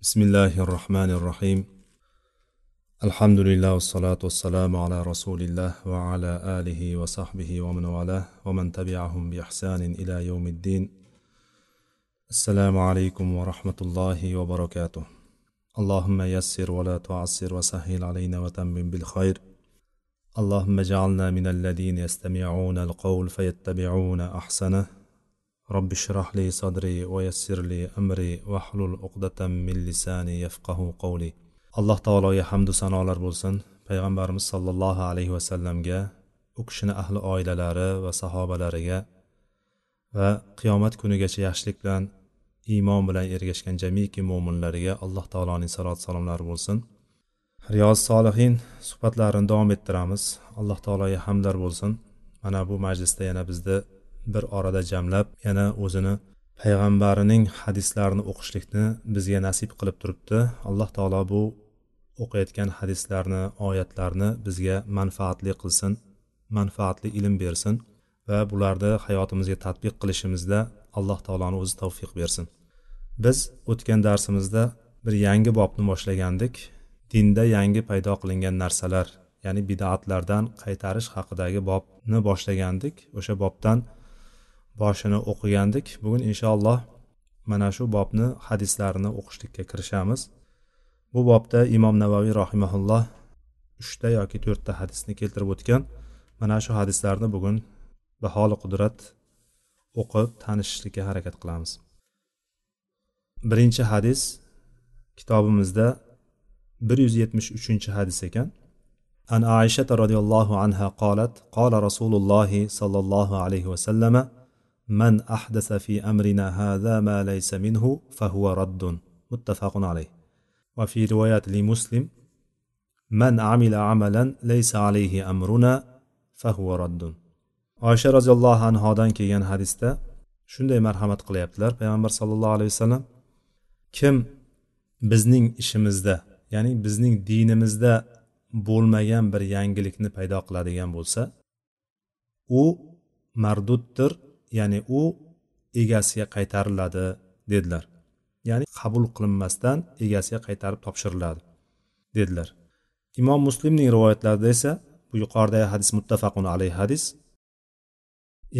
بسم الله الرحمن الرحيم. الحمد لله والصلاة والسلام على رسول الله وعلى آله وصحبه ومن والاه ومن تبعهم بإحسان إلى يوم الدين. السلام عليكم ورحمة الله وبركاته. اللهم يسر ولا تعسر وسهل علينا وتمم بالخير. اللهم اجعلنا من الذين يستمعون القول فيتبعون أحسنه. رب اشرح لي صدري ويسر لي أمري واحلل عقدة من لساني يفقه قولي alloh taologa hamdu sanolar bo'lsin payg'ambarimiz sollallohu alayhi vasallamga u kishini ahli oilalari va sahobalariga va qiyomat kunigacha yaxshilik bilan iymon bilan ergashgan jamiki mo'minlariga alloh taoloning salot salomlari bo'lsin riyoz solihin suhbatlarini davom ettiramiz alloh taologa hamdlar bo'lsin mana bu majlisda yana bizni bir orada jamlab yana o'zini payg'ambarining hadislarini o'qishlikni bizga nasib qilib turibdi. Alloh taolo bu o'qiyotgan hadislarni oyatlarni bizga manfaatli qilsin manfaatli ilm bersin va bularni hayotimizga tadbiq qilishimizda alloh taoloni o'zi tavfiq bersin. Biz o'tgan darsimizda bir yangi bobni boshlagandik. Dinda yangi paydo qilingan narsalar ya'ni bidatlardan qaytarish haqidagi bobni boshlagandik. O'sha bobdan boshini o'qigandik. Bugun inshaalloh mana shu bobni hadislarini o'qishlikka kirishamiz. Bu bobda imom navaviy rahimaulloh uchta yoki to'rtta hadisni keltirib o'tgan. Mana shu hadislarni bugun baholi qudrat o'qib tanishishlikka harakat qilamiz. Birinchi hadis kitobimizda bir yuz yetmish uchinchi hadis ekan. An aishata roziyallohu anha qolat qola rasululloh sollallohu alayhi vasallama من أحدث في أمرنا هذا ما ليس منه فهو رد متفق عليه وفي رواية لمسلم من عمل عملا ليس عليه أمرنا فهو رد oysha roziyallohu anhodan kelgan hadisda shunday marhamat qilyaptilar payg'ambar sallallohu alayhi vasallam kim bizning ishimizda ya'ni bizning dinimizda bo'lmagan bir yangilikni paydo qiladigan bo'lsa u marduddir ya'ni u egasiga qaytariladi dedilar. Ya'ni qabul qilinmasdan egasiga qaytarib topshiriladi dedilar. Imom muslimning rivoyatlarida esa bu yuqoridagi hadis muttafaqun alayhi hadis.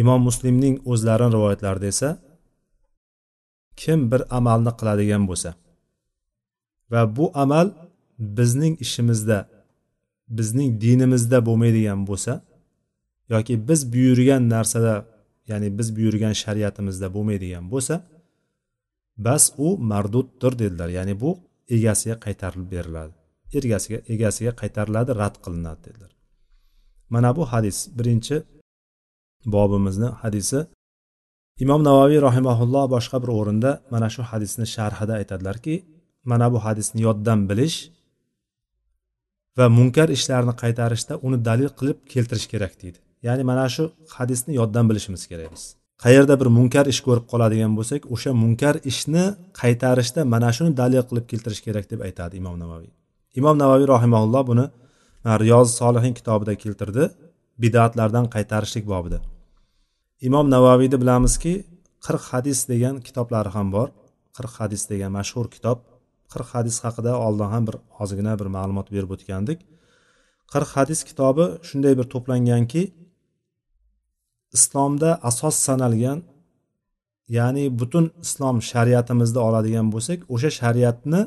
Imom muslimning o'zlarini rivoyatlarida esa kim bir amalni qiladigan bo'lsa va bu amal bizning ishimizda bizning dinimizda bo'lmaydigan bo'lsa yoki biz buyurgan narsada ya'ni biz buyurgan shariatimizda bo'lmaydigan bo'lsa bas u marduddir dedilar. Ya'ni bu egasiga qaytarilib beriladi. Egasiga egasiga qaytariladi rad qilinadi dedilar. Mana bu hadis birinchi bobimizni hadisi. Imom navoiy rahimaulloh boshqa bir o'rinda mana shu hadisni sharhida aytadilarki mana bu hadisni yoddan bilish va munkar ishlarni qaytarishda uni dalil qilib keltirish kerak deydi. Ya'ni mana shu hadisni yoddan bilishimiz kerak biz. Qayerda bir munkar ish ko'rib qoladigan bo'lsak o'sha munkar ishni qaytarishda mana shuni dalil qilib keltirish kerak deb aytadi imom navaviy imom navaviy rahimaulloh buni riyoz solihin kitobida keltirdi bidatlardan qaytarishlik bobida. Imom navaviyni bilamizki qirq hadis degan kitoblari ham bor. Qirq hadis degan mashhur kitob qirq hadis haqida oldin ham bir ozgina bir ma'lumot berib o'tgandik. Qirq hadis kitobi shunday bir to'planganki islomda asos sanalgan ya'ni butun islom shariatimizda oladigan bo'lsak o'sha shariatni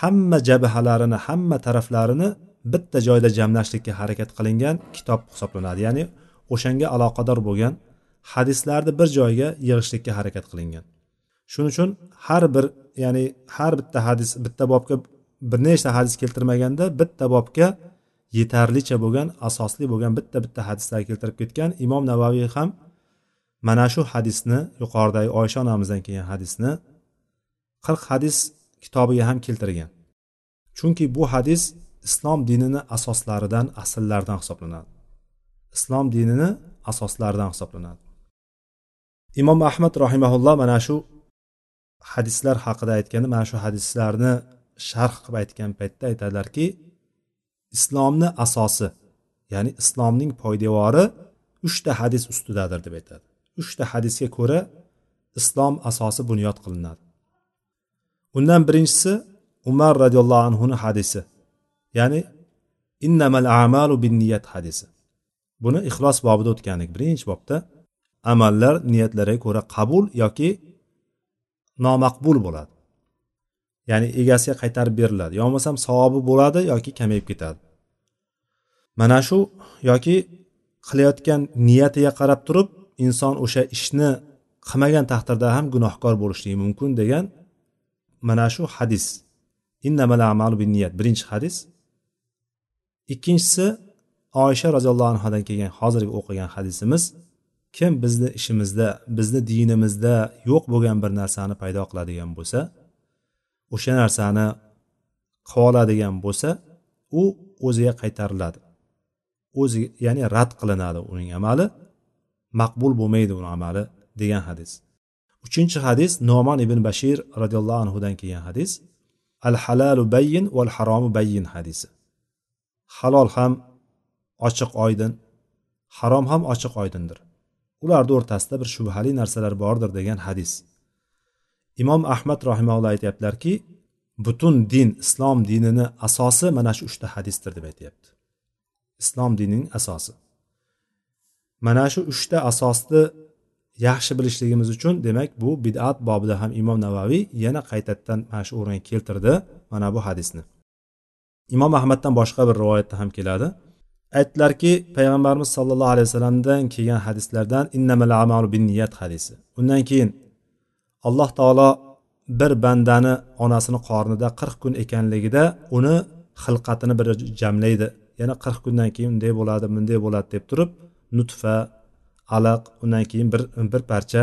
hamma jabhalarini hamma taraflarini bitta joyda jamlashlikka harakat qilingan kitob hisoblanadi. Ya'ni o'shanga aloqador bo'lgan hadislarni bir joyga yig'ishlikka harakat qilingan. Shuning uchun har bir ya'ni har bitta hadis bitta bobga bir nechta hadis keltirmaganda bitta bobga yetarlicha bo'lgan asosli bo'lgan bitta bitta hadislar keltirib ketgan imom navaviy ham mana shu hadisni yuqoridagi oysha onamizdan kelgan hadisni qirq hadis kitobiga ham keltirgan. Chunki bu hadis islom dinini asoslaridan asllaridan hisoblanadi. Islom dinini asoslaridan hisoblanadi. Imom ahmad rahimaulloh mana shu hadislar haqida aytganda mana shu hadislarni sharh qilib aytgan paytda aytadilarki islomni asosi ya'ni islomning poydevori uchta hadis ustidadir deb aytadi. Uchta hadisga ko'ra islom asosi bunyod qilinadi. Undan birinchisi umar roziyallohu anhuni hadisi ya'ni innamal amalu bin niyat hadisi. Buni ixlos bobida o'tgan edik birinchi bobda amallar niyatlarga ko'ra qabul yoki nomaqbul bo'ladi. Ya'ni egasiga qaytarib beriladi. Yo bo'lmasam savobi bo'ladi yoki kamayib ketadi. Mana shu yoki qilayotgan niyatiga qarab turib inson o'sha ishni qilmagan taqdirda ham gunohkor bo'lishligi mumkin degan mana shu hadis. Innamal amalu niyat birinchi hadis. Ikkinchisi oysha roziyallohu anhudan kelgan hozirgi o'qigan hadisimiz. Kim bizni ishimizda bizni dinimizda yo'q bo'lgan bir narsani paydo qiladigan bo'lsa o'sha narsani qilib bo'lsa u o'ziga qaytariladi. O'zi ya'ni rad qilinadi uning amali maqbul bo'lmaydi uni amali degan hadis. Uchinchi hadis noman ibn bashir roziyallohu anhudan kelgan hadis. Al halalu bayyin val haromu bayyin hadisi. Halol ham ochiq oydin harom ham ochiq oydindir. Ularni o'rtasida bir shubhali narsalar bordir degan hadis. Imom ahmad rahimaulloh aytyaptilarki butun din islom dinini asosi mana shu uchta hadisdir deb aytyapti. Islom dinining asosi. Mana shu uchta asosni yaxshi bilishligimiz uchun demak bu bidat bobida ham imom navaviy yana qaytadan mana shu o'ringa keltirdi mana bu hadisni. Imom ahmaddan boshqa bir rivoyatda ham keladi. Aytdilarki payg'ambarimiz sollallohu alayhi vasallamdan kelgan hadislardan innamal amalu bin niyat hadisi. Undan keyin alloh taolo bir bandani onasini qornida qirq kun ekanligida uni xilqatini bir jamlaydi. Yana qirq kundan keyin unday bo'ladi bunday bo'ladi deb turib nutfa alaq undan keyin bir bir parcha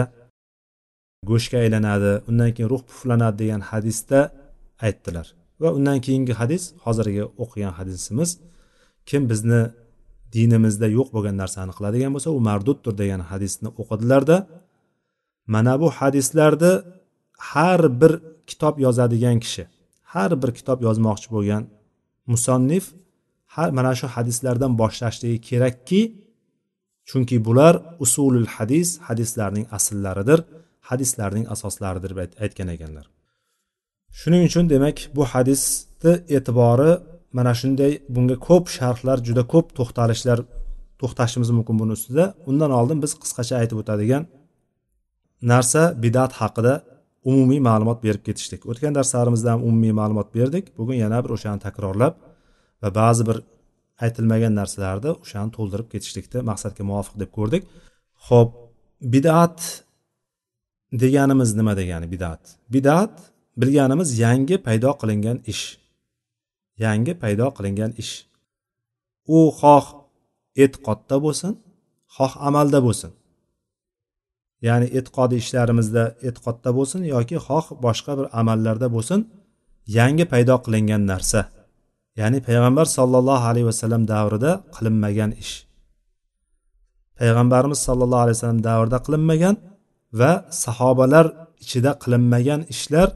go'shtga aylanadi undan keyin ruh puflanadi degan hadisda aytdilar. Va undan keyingi hadis hozirgi o'qigan hadisimiz kim bizni dinimizda yo'q bo'lgan narsani qiladigan bo'lsa u marduddir degan hadisni o'qidilarda mana bu hadislarni har bir kitob yozadigan kishi har bir kitob yozmoqchi bo'lgan musannif har mana shu hadislardan boshlashligi kerakki chunki bular usulul hadis hadislarning asllaridir hadislarning asoslaridir deb aytgan ekanlar. Shuning uchun demak bu hadisni e'tibori mana shunday bunga ko'p sharhlar juda ko'p to'xtalishlar to'xtashimiz mumkin buni ustida. Undan oldin biz qisqacha aytib o'tadigan narsa bidat haqida umumiy ma'lumot berib ketishdik. O'tgan darslarimizda ham umumiy ma'lumot berdik. Bugun yana bir o'shani takrorlab va ba'zi bir aytilmagan narsalarni o'shani to'ldirib ketishlikni maqsadga muvofiq deb ko'rdik. Ho'p bidat deganimiz nima degani bidat? Bidat bilganimiz yangi paydo qilingan ish. Yangi paydo qilingan ish. U xoh e'tiqodda bo'lsin xoh amalda bo'lsin. Ya'ni e'tiqodiy ishlarimizda e'tiqodda bo'lsin yoki xoh boshqa bir amallarda bo'lsin yangi paydo qilingan narsa ya'ni payg'ambar sollallohu alayhi vasallam davrida qilinmagan ish. Payg'ambarimiz sollallohu alayhi vasallam davrida qilinmagan va sahobalar ichida qilinmagan ishlar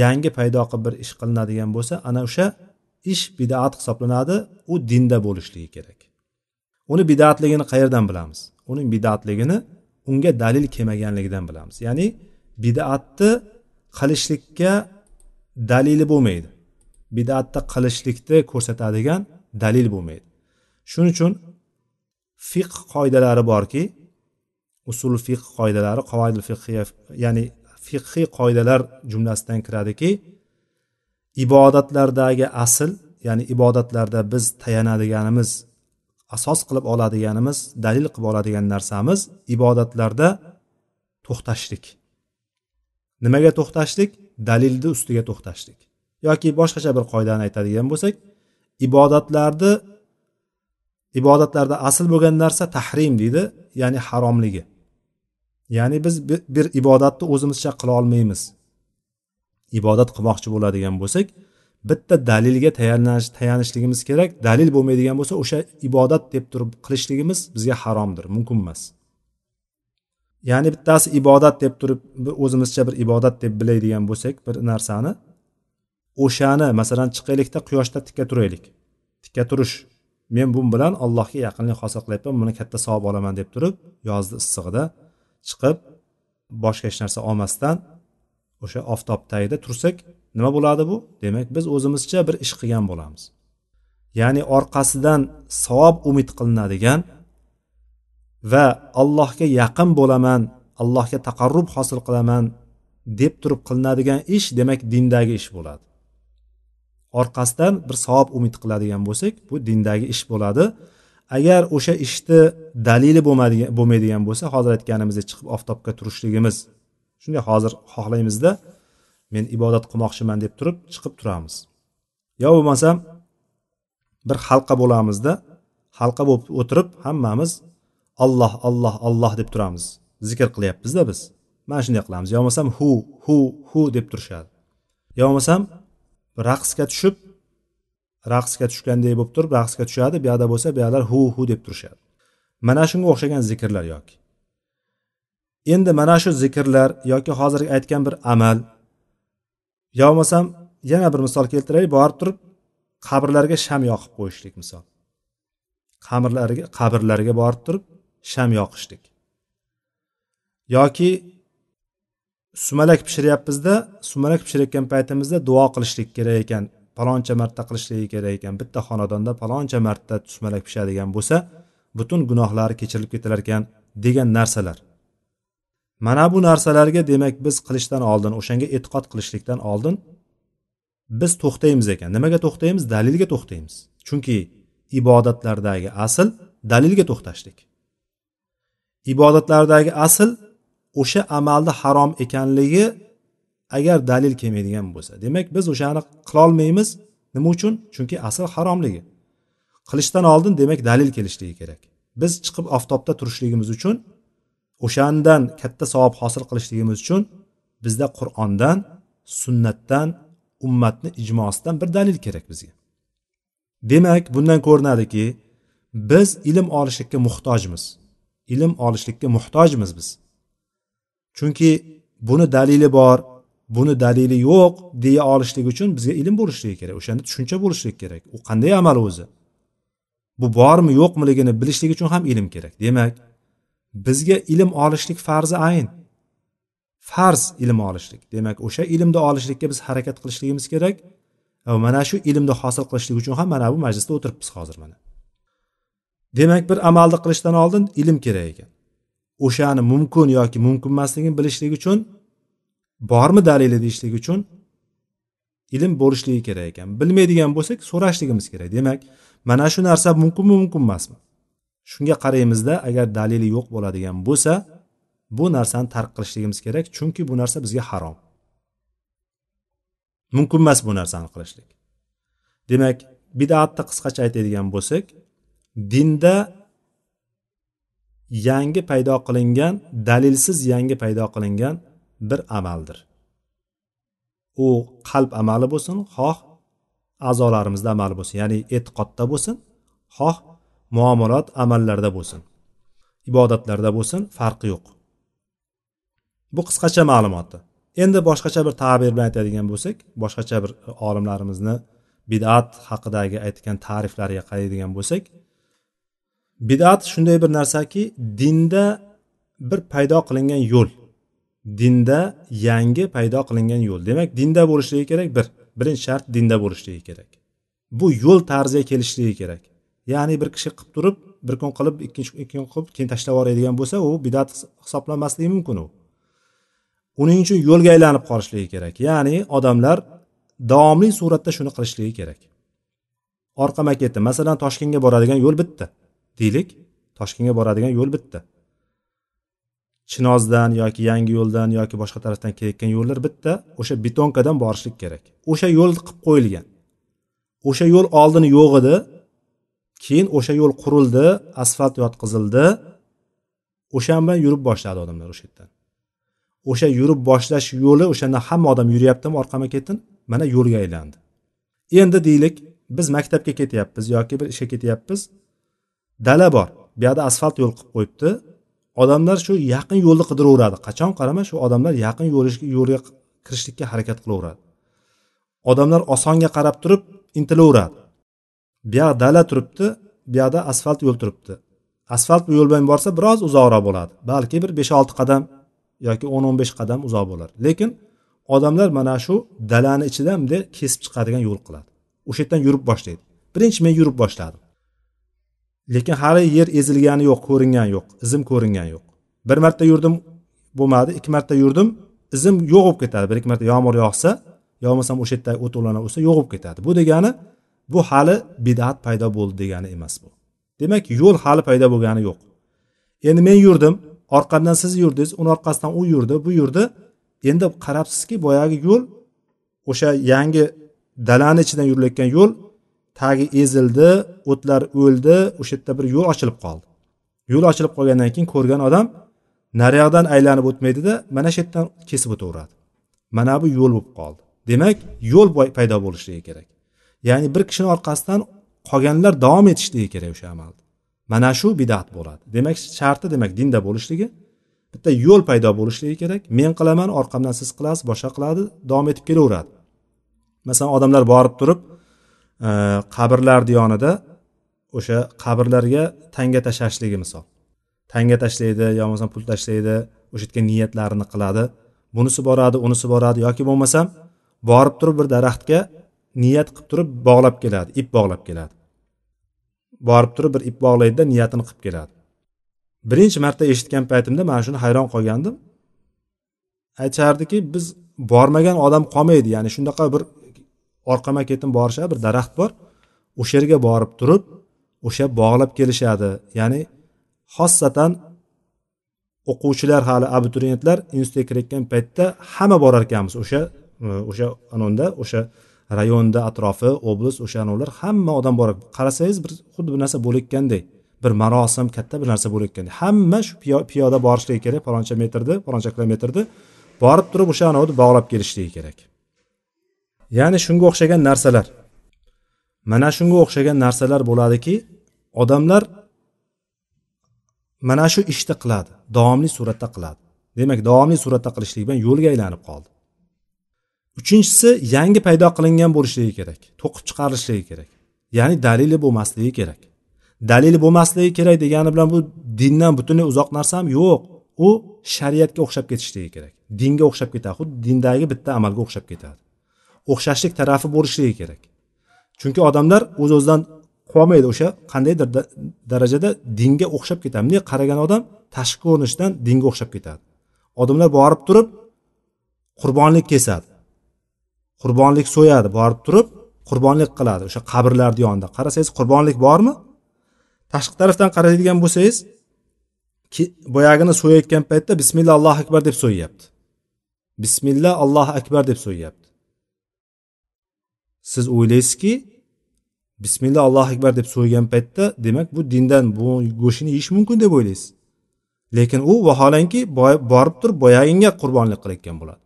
yangi paydo qilib bir ish qilinadigan bo'lsa ana o'sha ish bidat hisoblanadi u dinda bo'lishligi kerak. Uni bidatligini qayerdan bilamiz? Uning bidatligini unga dalil kelmaganligidan bilamiz. Ya'ni bidatni qilishlikka dalili bo'lmaydi. Bidatni qilishlikni ko'rsatadigan dalil bo'lmaydi. Shuning uchun fiqh qoidalari borki usul fiqh qoidalari qoidil fiqhiya ya'ni fiqhiy qoidalar jumlasidan kiradiki ibodatlardagi asl ya'ni ibodatlarda biz tayanadiganimiz asos qilib oladiganimiz dalil qilib oladigan narsamiz ibodatlarda to'xtashlik. Nimaga to'xtashlik? Dalilni ustiga to'xtashlik. Yoki boshqacha bir qoidani aytadigan bo'lsak ibodatlarni ibodatlarda asl bo'lgan narsa tahrim deydi ya'ni haromligi. Ya'ni biz bir ibodatni o'zimizcha qila olmaymiz. Ibodat qilmoqchi bo'ladigan bo'lsak bitta dalilga tayanishligimiz kerak. Dalil bo'lmaydigan bo'lsa o'sha ibodat deb turib qilishligimiz bizga haromdir mumkin emas. Ya'ni bittasi ibodat deb turib o'zimizcha bir ibodat deb biladigan bo'lsak bir narsani o'shani masalan chiqaylikda quyoshda tikka turaylik. Tikka turish. Men bu bilan allohga yaqinlik hosil qilyapman buni katta savob olaman deb turib yozni issig'ida. Chiqib boshqa hech narsa olmasdan o'sha oftob tagida tursak nima bo'ladi bu? Demak biz o'zimizcha bir ish qilgan bo'lamiz. Ya'ni orqasidan savob umid qilinadigan va allohga yaqin bo'laman allohga taqarrub hosil qilaman deb turib qilinadigan ish demak dindagi ish bo'ladi. Orqasidan bir savob umid qiladigan bo'lsak bu dindagi ish bo'ladi. Agar o'sha ishni dalili bo'lmaydigan bo'lsa hozir aytganimizdek chiqib oftobga turishligimiz shunday hozir xohlaymizda men ibodat qilmoqchiman deb turib chiqib turamiz. Yo bo'lmasam bir halqa bo'lamizda halqa bo'lib o'tirib hammamiz olloh olloh olloh deb turamiz. Zikr qilyapmizda biz. Mana shunday qilamiz. Yo bo'lmasam hu hu hu deb turishadi. Yo bo'lmasam raqsga tushib raqsga tushganday bo'lib turib raqsga tushadi. Bu yoqda bo'lsa bu hu hu deb turishadi. Mana shunga o'xshagan zikrlar yoki. Endi mana shu zikrlar yoki hozirgi aytgan bir amal yo bo'lmasam yana bir misol keltiray borib turib qabrlarga sham yoqib qo'yishlik misol. Qabrlarga qabrlarga borib turib sham yoqishlik. Yoki sumalak pishiryapmizda sumalak pishirayotgan paytimizda duo qilishlik kerak ekan paloncha marta qilishligi kerak ekan bitta xonadonda paloncha marta sumalak pishadigan bo'lsa butun gunohlari kechirilib ketilar ekan degan narsalar. Mana bu narsalarga demak biz qilishdan oldin o'shanga e'tiqod qilishlikdan oldin biz to'xtaymiz ekan. Nimaga to'xtaymiz? Dalilga to'xtaymiz. Chunki ibodatlardagi asl dalilga to'xtashlik. Ibodatlardagi asl o'sha amalni harom ekanligi agar dalil kelmaydigan bo'lsa. Demak biz o'shani qilolmaymiz. Nima uchun? Chunki asl haromligi. Qilishdan oldin demak dalil kelishligi kerak. Biz chiqib oftobda turishligimiz uchun o'shandan katta savob hosil qilishligimiz uchun bizda qur'ondan sunnatdan ummatni ijmosidan bir dalil kerak bizga. Demak bundan ko'rinadiki biz ilm olishlikka muhtojmiz. Ilm olishlikka muhtojmiz biz. Chunki buni dalili bor buni dalili yo'q deya olishlik uchun bizga ilm bo'lishligi kerak o'shanda tushuncha bo'lishligi kerak. U qanday amal o'zi? Bu bormi yo'qmiligini bilishlik uchun ham ilm kerak. Demak bizga ilm olishlik farzi ayn. Farz ilm olishlik. Demak o'sha ilmni olishlikka biz harakat qilishligimiz kerak. Va mana shu ilmni hosil qilishlik uchun ham mana bu majlisda o'tiribmiz hozir mana. Demak bir amalni qilishdan oldin ilm kerak ekan. O'shani mumkin yoki mumkin emasligini bilishlik uchun bormi dalili deyishlik uchun ilm bo'lishligi kerak ekan. Bilmaydigan bo'lsak so'rashligimiz kerak. Demak mana shu narsa mumkinmi mumkin emasmi shunga qaraymizda agar dalili yo'q bo'ladigan bo'lsa bu narsani tark qilishligimiz kerak chunki bu narsa bizga harom. Mumkin emas bu narsani qilishlik. Demak bidatni qisqacha aytadigan bo'lsak dinda yangi paydo qilingan dalilsiz yangi paydo qilingan bir amaldir. U qalb amali bo'lsin xoh a'zolarimizda amali bo'lsin ya'ni e'tiqodda bo'lsin xoh muomalat amallarda bo'lsin. Ibodatlarda bo'lsin farqi yo'q. Bu qisqacha ma'lumoti endi boshqacha bir ta'bir bilan aytadigan bo'lsak boshqacha bir e, olimlarimizni bidat haqidagi aytgan ta'riflariga qaraydigan bo'lsak bidat shunday bir narsaki dinda bir paydo qilingan yo'l. Dinda yangi paydo qilingan yo'l. Demak dinda bo'lishligi kerak bir. Birinchi shart dinda bo'lishligi kerak. Bu yo'l tarziga kelishligi kerak. Ya'ni bir kishi qilib turib bir kun qilib ikkinchi ikki kun qilib keyin tashlab yuboradigan bo'lsa u bidat hisoblanmasligi mumkin u. Uning uchun yo'lga aylanib qolishligi kerak. Ya'ni odamlar davomli suratda shuni qilishligi kerak. Orqama ketdi masalan toshkentga boradigan yo'l bitta deylik. Toshkentga boradigan yo'l bitta. Chinozdan yoki yangi yo'ldan yoki boshqa tarafdan kelayotgan yo'llar bitta o'sha betonkadan borishlik kerak. O'sha yo'l qilib qo'yilgan. O'sha yo'l oldini yo'q edi keyin o'sha yo'l qurildi asfalt yotqizildi. O'shan bilan yurib boshladi odamlar o'sha yerdan. O'sha yurib boshlash yo'li o'shanda hamma odam yuryaptimi orqama ketdim mana yo'lga aylandi. Endi deylik biz maktabga ketyapmiz yoki bir ishga ketyapmiz. Dala bor bu yoqda asfalt yo'l qilib qo'yibdi. Odamlar shu yaqin yo'lni qidiraveradi. Qachon qarama shu odamlar yaqin yo'lga kirishlikka harakat qilaveradi. Odamlar osonga qarab turib intilaveradi. Buyoq dala turibdi buyoqda asfalt yo'l turibdi. Asfalt yo'l bilan borsa biroz uzoqroq bo'ladi balki bir besh olti qadam yoki o'n o'n besh qadam uzoq bo'lar lekin odamlar mana shu dalani ichidan bunday kesib chiqadigan yo'l qiladi. O'sha yerdan yurib boshlaydi. Birinchi men yurib boshladim. Lekin hali yer ezilgani yo'q ko'ringani yo'q izim ko'ringani yo'q. Bir marta yurdim bo'lmadi ikki marta yurdim izim yo'q bo'lib ketadi. Bir ikki marta yomg'ir yog'sa yo bo'lmasam o'sha yerdagi o't o'lanlar o'lsa yo'q bo'lib ketadi. Bu degani bu hali bidat paydo bo'ldi degani emas bu. Demak yo'l hali paydo bo'lgani yo'q. Endi men yurdim orqamdan siz yurdingiz uni orqasidan u yurdi bu yurdi. Endi qarabsizki boyagi yo'l o'sha yangi dalani ichidan yurilayotgan yo'l tagi ezildi o'tlar o'ldi o'sha yerda bir yo'l ochilib qoldi. Yo'l ochilib qolgandan keyin ko'rgan odam naryoqdan aylanib o'tmaydida mana shu yerdan kesib o'taveradi. Mana bu yo'l bo'lib qoldi. Demak yo'l paydo bo'lishligi kerak. Ya'ni bir kishini orqasidan qolganlar davom etishligi kerak o'sha amalni mana shu bidat bo'ladi. Demak sharti demak dinda bo'lishligi bitta yo'l paydo bo'lishligi kerak. Men qilaman orqamdan siz qilasiz boshqa qiladi davom etib kelaveradi. Masalan odamlar borib turib e, qabrlarni yonida o'sha qabrlarga tanga tashlashligi misol. Tanga tashlaydi yo bo'lmasam pul tashlaydi o'sha yerga niyatlarini qiladi. Bunisi boradi unisi boradi yoki bo'lmasam borib turib bir daraxtga niyat qilib turib bog'lab keladi ip bog'lab keladi. Borib turib bir ip bog'laydida niyatini qilib keladi. Birinchi marta eshitgan paytimda mana shuni hayron qolgandim. Aytishardiki biz bormagan odam qolmaydi ya'ni shunaqa bir orqama ketim borishadi bir daraxt bor. O'sha yerga borib turib o'sha bog'lab kelishadi. Ya'ni xossatan o'quvchilar hali abituriyentlar institutga kirayotgan paytda hamma borar ekanmiz o'sha o'sha anonda o'sha rayonda atrofi oblast o'shani ular hamma odam bor qarasangiz bir xuddi bir narsa bo'layotganday bir marosim katta bir narsa bo'layotganday hamma shu piyoda borishligi kerak paloncha metrni paloncha kilometrni borib turib o'sha bog'lab kelishligi kerak. Ya'ni shunga o'xshagan narsalar. Mana shunga o'xshagan narsalar bo'ladiki odamlar mana shu ishni qiladi davomli suratda qiladi. Demak davomli suratda qilishlik bilan yo'lga aylanib qoldi. Uchinchisi yangi paydo qilingan bo'lishligi kerak to'qib chiqarilishligi kerak ya'ni dalili bo'lmasligi kerak. Dalili bo'lmasligi kerak degani bilan bu dindan butunlay uzoq narsa ham yo'q. U shariatga o'xshab ketishligi kerak dinga o'xshab ketadi xuddi dindagi bitta amalga o'xshab ketadi. O'xshashlik tarafi bo'lishligi kerak. Chunki odamlar o'z uz o'zidan qolmaydi o'sha qandaydir darajada dinga o'xshab ketadi. Bunday qaragan odam tashqi ko'rinishdan dinga o'xshab ketadi. Odamlar borib turib qurbonlik kesadi. Qurbonlik so'yadi borib turib qurbonlik qiladi. O'sha qabrlarni yonida qarasangiz qurbonlik bormi? Tashqi tarafdan qaraydigan bo'lsangiz boyagini so'yayotgan paytda bismillah allohu akbar deb so'yyapti. Bismillah allohu akbar deb so'yyapti. Siz o'ylaysizki bismillah allohu akbar deb so'ygan paytda demak bu dindan bu go'shtini yeyish mumkin deb o'ylaysiz. Lekin u vaholanki borib turib boyaginga qurbonlik qilayotgan bo'ladi.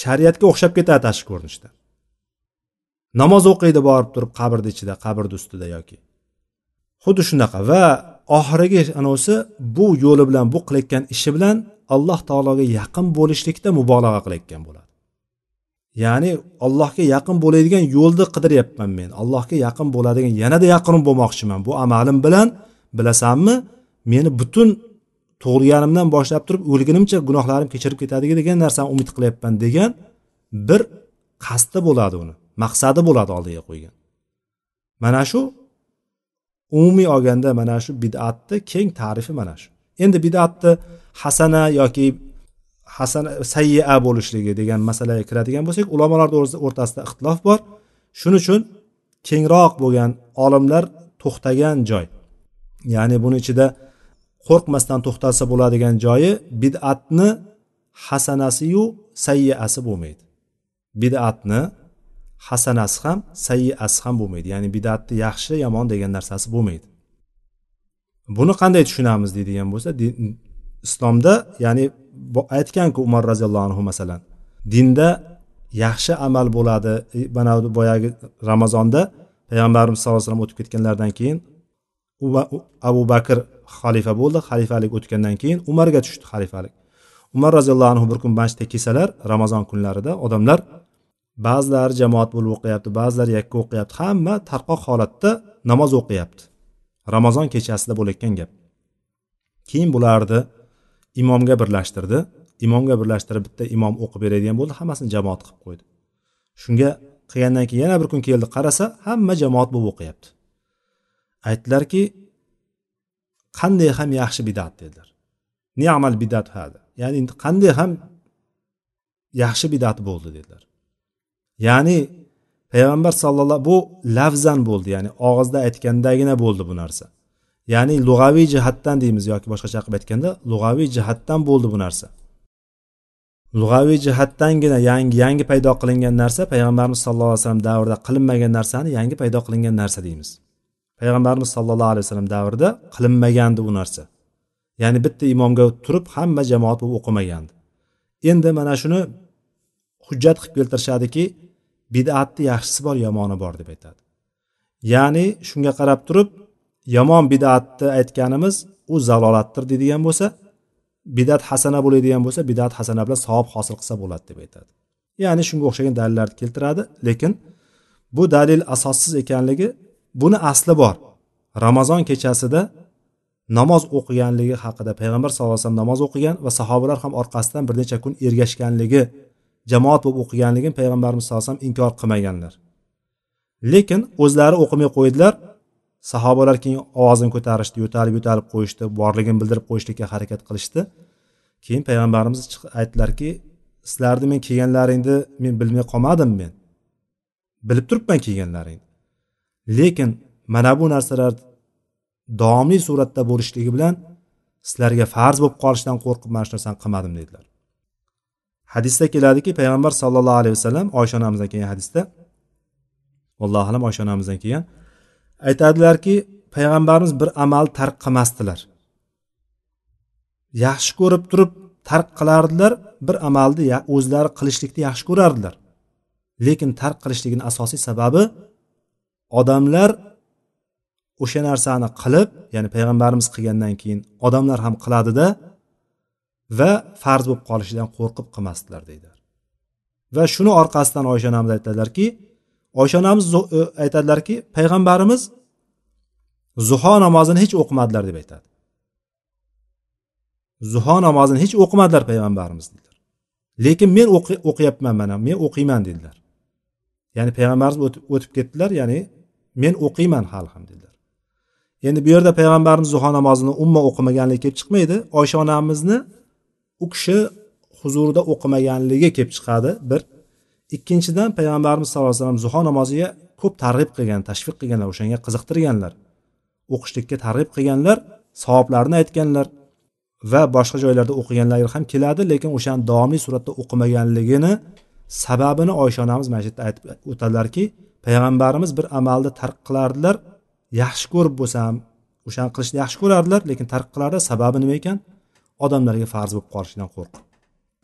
Shariatga o'xshab ketadi tashqi ko'rinishda. Namoz o'qiydi borib turib qabrni ichida qabrni ustida yoki. Xuddi shunaqa va oxirgi anavisi bu yo'li bilan bu qilayotgan ishi bilan alloh taologa yaqin bo'lishlikda mubolag'a qilayotgan bo'ladi. Ya'ni allohga yaqin bo'ladigan yo'lni qidiryapman men. Allohga yaqin bo'ladigan yanada yaqin bo'lmoqchiman. Bu amalim bilan bilasanmi meni butun tug'ilganimdan boshlab turib o'lgunimcha gunohlarim kechirib ketadi degan narsani umid qilyapman degan bir qasdi bo'ladi uni maqsadi bo'ladi oldiga qo'ygan. Mana shu umumiy olganda mana shu bidatni keng tarifi mana shu. Endi bidatni hasana yoki hasana sayya bo'lishligi degan masalaga kiradigan bo'lsak ulamolar o'rtasida ixtilof bor. Shuning uchun kengroq bo'lgan olimlar to'xtagan joy. Ya'ni buni ichida qo'rqmasdan to'xtalsa bo'ladigan joyi bid'atni hasanasiyu sayyiasi bo'lmaydi. Bid'atni hasanasi ham sayyiasi ham bo'lmaydi. Ya'ni bid'atni yaxshi yomon degan narsasi bo'lmaydi. Buni qanday tushunamiz deydigan bo'lsa islomda ya'ni aytganku umar roziyallohu anhu masalan dinda yaxshi amal bo'ladi. E, mana boyagi ramazonda payg'ambarimiz sallallohu alayhi vasallam o'tib ketganlaridan keyin abu bakr xalifa bo'ldi. Xalifalik o'tgandan keyin umarga tushdi xalifalik. Umar roziyallohu anhu bir kun masjidda kelsalar ramazon kunlarida odamlar ba'zilari jamoat bo'lib o'qiyapti ba'zilari yakka o'qiyapti hamma tarqoq holatda namoz o'qiyapti. Ramazon kechasida bo'layotgan gap. Keyin bularni imomga birlashtirdi. Imomga birlashtirib bitta imom o'qib beradigan bo'ldi hammasini jamoat qilib qo'ydi. Shunga qilgandan keyin yana bir kun keldi qarasa hamma jamoat bo'lib o'qiyapti. Aytdilarki qanday ham yaxshi bidat dedilar. Niamal bidat hada. Ya'ni qanday ham yaxshi bidat bo'ldi dedilar. Ya'ni payg'ambar sallallohu bu lafzan bo'ldi ya'ni og'izda aytgandagina bo'ldi bu narsa. Ya'ni lug'aviy jihatdan deymiz yoki boshqacha qilib aytganda lug'aviy jihatdan bo'ldi bu narsa. Lug'aviy jihatdangina yangi yangi paydo qilingan narsa payg'ambarimiz sallallohu alayhi vasallam davrida qilinmagan narsani yangi paydo qilingan narsa deymiz. Payg'ambarimiz sallallohu alayhi vasallam davrida qilinmagandi bu narsa. Ya'ni bitta imomga turib hamma jamoat bo'lib o'qimagandi endi mana shuni hujjat qilib keltirishadiki bidatni yaxshisi bor yomoni bor deb aytadi. Ya'ni shunga qarab turib yomon bidatni aytganimiz u zalolatdir deydigan bo'lsa bidat hasana bo'ladigan bo'lsa bidat hasana bilan savob hosil qilsa bo'ladi deb aytadi. Ya'ni shunga o'xshagan dalillarni keltiradi lekin bu dalil asossiz ekanligi buni asli bor. Ramazon kechasida namoz o'qiganligi haqida payg'ambar sallallohu alayhi vasallam namoz o'qigan va sahobalar ham orqasidan bir necha kun ergashganligi jamoat bo'lib o'qiganligini payg'ambarimiz sallallohu alayhi vasallam inkor qilmaganlar. Lekin o'zlari o'qimay qo'ydilar. Sahobalar keyin ovozini ko'tarishdi yo'talib yo'talib qo'yishdi borligini bildirib qo'yishlikka harakat qilishdi. Keyin payg'ambarimiz aytdilarki sizlarni men kelganlaringni men bilmay qolmadim men. Bilib turibman kelganlaringni. Lekin mana bu narsalar davomli suratda bo'lishligi bilan sizlarga farz bo'lib qolishidan qo'rqib mana shu narsani qilmadim dedilar. Hadisda keladiki payg'ambar sallallohu alayhi vasallam oysha onamizdan kelgan hadisda allohu alam oysha onamizdan kelgan aytadilarki payg'ambarimiz bir amalni tark qilmasdilar. Yaxshi ko'rib turib tark qilardilar bir amalni o'zlari qilishlikni yaxshi ko'rardilar. Lekin tark qilishligini asosiy sababi odamlar o'sha narsani qilib ya'ni payg'ambarimiz qilgandan keyin odamlar ham qiladida va farz bo'lib qolishidan qo'rqib qilmasdilar deydilar va shuni orqasidan oysha onamiz aytadilarki oysha onamiz e, aytadilarki payg'ambarimiz zuho namozini hech o'qimadilar deb aytadi. Zuho namozini hech o'qimadilar payg'ambarimiz dedilar lekin men o'qiyapman mana men o'qiyman dedilar ya'ni payg'ambarimiz o'tib ketdilar ya'ni men o'qiyman hali ham dedilar endi bu yerda payg'ambarimiz zuho namozini umuman o'qimaganligi kelib chiqmaydi. Oysha onamizni u kishi huzurida o'qimaganligi kelib chiqadi bir. Ikkinchidan payg'ambarimiz sallallohu alayhi vasallam zuho namoziga ko'p targ'ib qilgan tashviq qilganlar o'shanga qiziqtirganlar. O'qishlikka targ'ib qilganlar savoblarini aytganlar va boshqa joylarda o'qiganlar ham keladi lekin o'shani davomli suratda o'qimaganligini sababini oysha onamiz mana shu yerda aytib o'tadilarki payg'ambarimiz bir amalni tark qilardilar yaxshi ko'rib bo'lsa ham o'shani qilishni yaxshi ko'rardilar lekin tark qilardi. Sababi nima ekan? Odamlarga farz bo'lib qolishidan qo'rqib.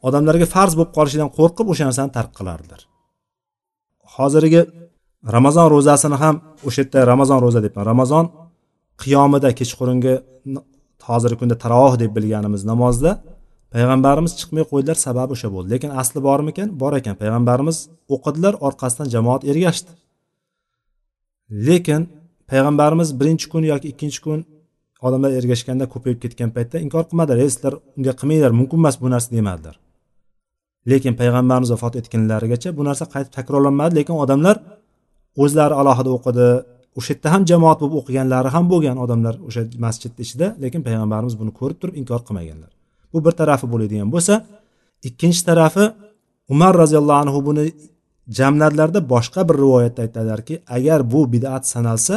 Odamlarga farz bo'lib qolishidan qo'rqib o'sha narsani tark qilardilar. Hozirgi ramazon ro'zasini ham o'sha yerda ramazon ro'za debman. Ramazon qiyomida kechqurungi hozirgi kunda tarovoh deb bilganimiz namozda payg'ambarimiz chiqmay qo'ydilar sababi o'sha bo'ldi. Lekin asli bormikan? Bor ekan. Payg'ambarimiz o'qidilar orqasidan jamoat ergashdi. Lekin payg'ambarimiz birinchi kun yoki ikkinchi kun odamlar ergashganda ko'payib ketgan paytda inkor qilmadilar ey sizlar unday qilmanglar mumkin emas bu narsa demadilar lekin payg'ambarimiz vafot etganlarigacha bu narsa qaytib takrorlanmadi. Lekin odamlar o'zlari alohida o'qidi o'sha yerda ham jamoat bo'lib o'qiganlari ham bo'lgan odamlar o'sha masjidni ichida. Lekin payg'ambarimiz buni ko'rib turib inkor qilmaganlar. Bu bir tarafi bo'ladigan bo'lsa ikkinchi tarafi umar roziyallohu anhu buni jamlarlarda boshqa bir rivoyatda aytadilarki agar bu bidat sanalsa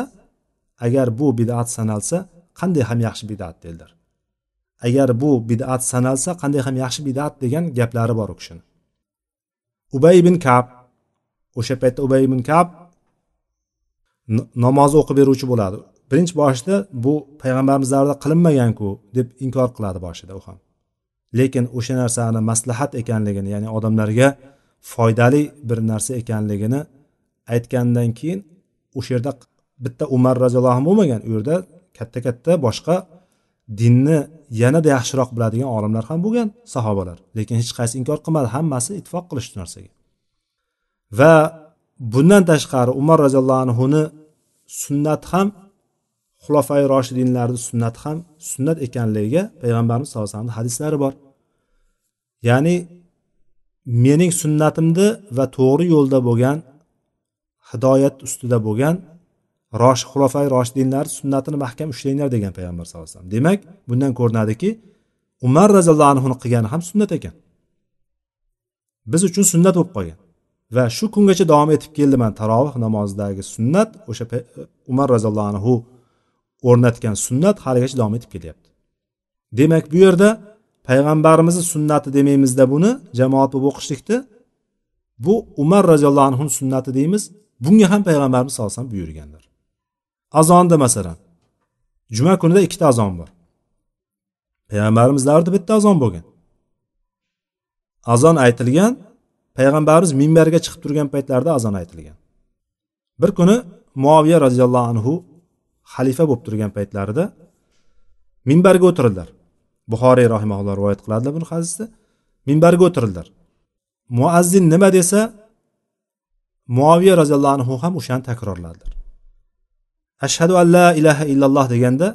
agar bu bidat sanalsa qanday ham yaxshi bidat dedilar agar bu bidat sanalsa qanday ham yaxshi bidat degan gaplari bor u kishini. Ubay ibn kab o'sha paytda ubay ibn kab namoz o'qib beruvchi bo'ladi. Birinchi boshida bu payg'ambarimiz davrida qilinmaganku deb inkor qiladi boshida u ham. Lekin o'sha narsani maslahat ekanligini ya'ni odamlarga foydali bir narsa ekanligini aytgandan keyin o'sha yerda bitta umar roziyallohu anhu bo'lmagan u yerda katta katta boshqa dinni yanada yaxshiroq biladigan olimlar ham bo'lgan sahobalar. Lekin hech qaysi inkor qilmadi hammasi ittifoq qilishdi narsaga. Va bundan tashqari umar roziyallohu anhuni sunnat ham xulofai roshidinlarni sunnati ham sunnat ekanligiga payg'ambarimiz sallallohu alayhi vasallam hadislari bor. Ya'ni mening sunnatimni va to'g'ri yo'lda bo'lgan hidoyat ustida bo'lgan rosh xulofai roshidinlar sunnatini mahkam ushlanglar degan payg'ambar sallallohu alayhi vasallam. Demak bundan ko'rinadiki umar roziyallohu anhuni qilgani ham sunnat ekan. Biz uchun sunnat bo'lib qolgan va shu kungacha davom etib keldi mana taroveh namozidagi sunnat. O'sha umar roziyallohu anhu o'rnatgan sunnat haligacha davom etib kelyapti. Demak bu yerda payg'ambarimizni sunnati demaymizda buni jamoat bo'lib o'qishlikni bu umar roziyallohu anhu sunnati deymiz. Bunga ham payg'ambarimiz sallallohu alayhi vasallam buyurganlar azonda masalan juma kunida ikkita azon bor. Payg'ambarimiz davrida bitta azon bo'lgan. Azon aytilgan payg'ambarimiz minbarga chiqib turgan paytlarida azon aytilgan. Bir kuni muoviya roziyallohu anhu xalifa bo'lib turgan paytlarida minbarga o'tirdilar buxoriy rahimaulloh rivoyat qiladilar buni hadisda. Minbarga o'tirdilar muazzin nima desa muaviya roziyallohu anhu ham o'shani takrorladilar. Ashhadu an la ilaha illalloh deganda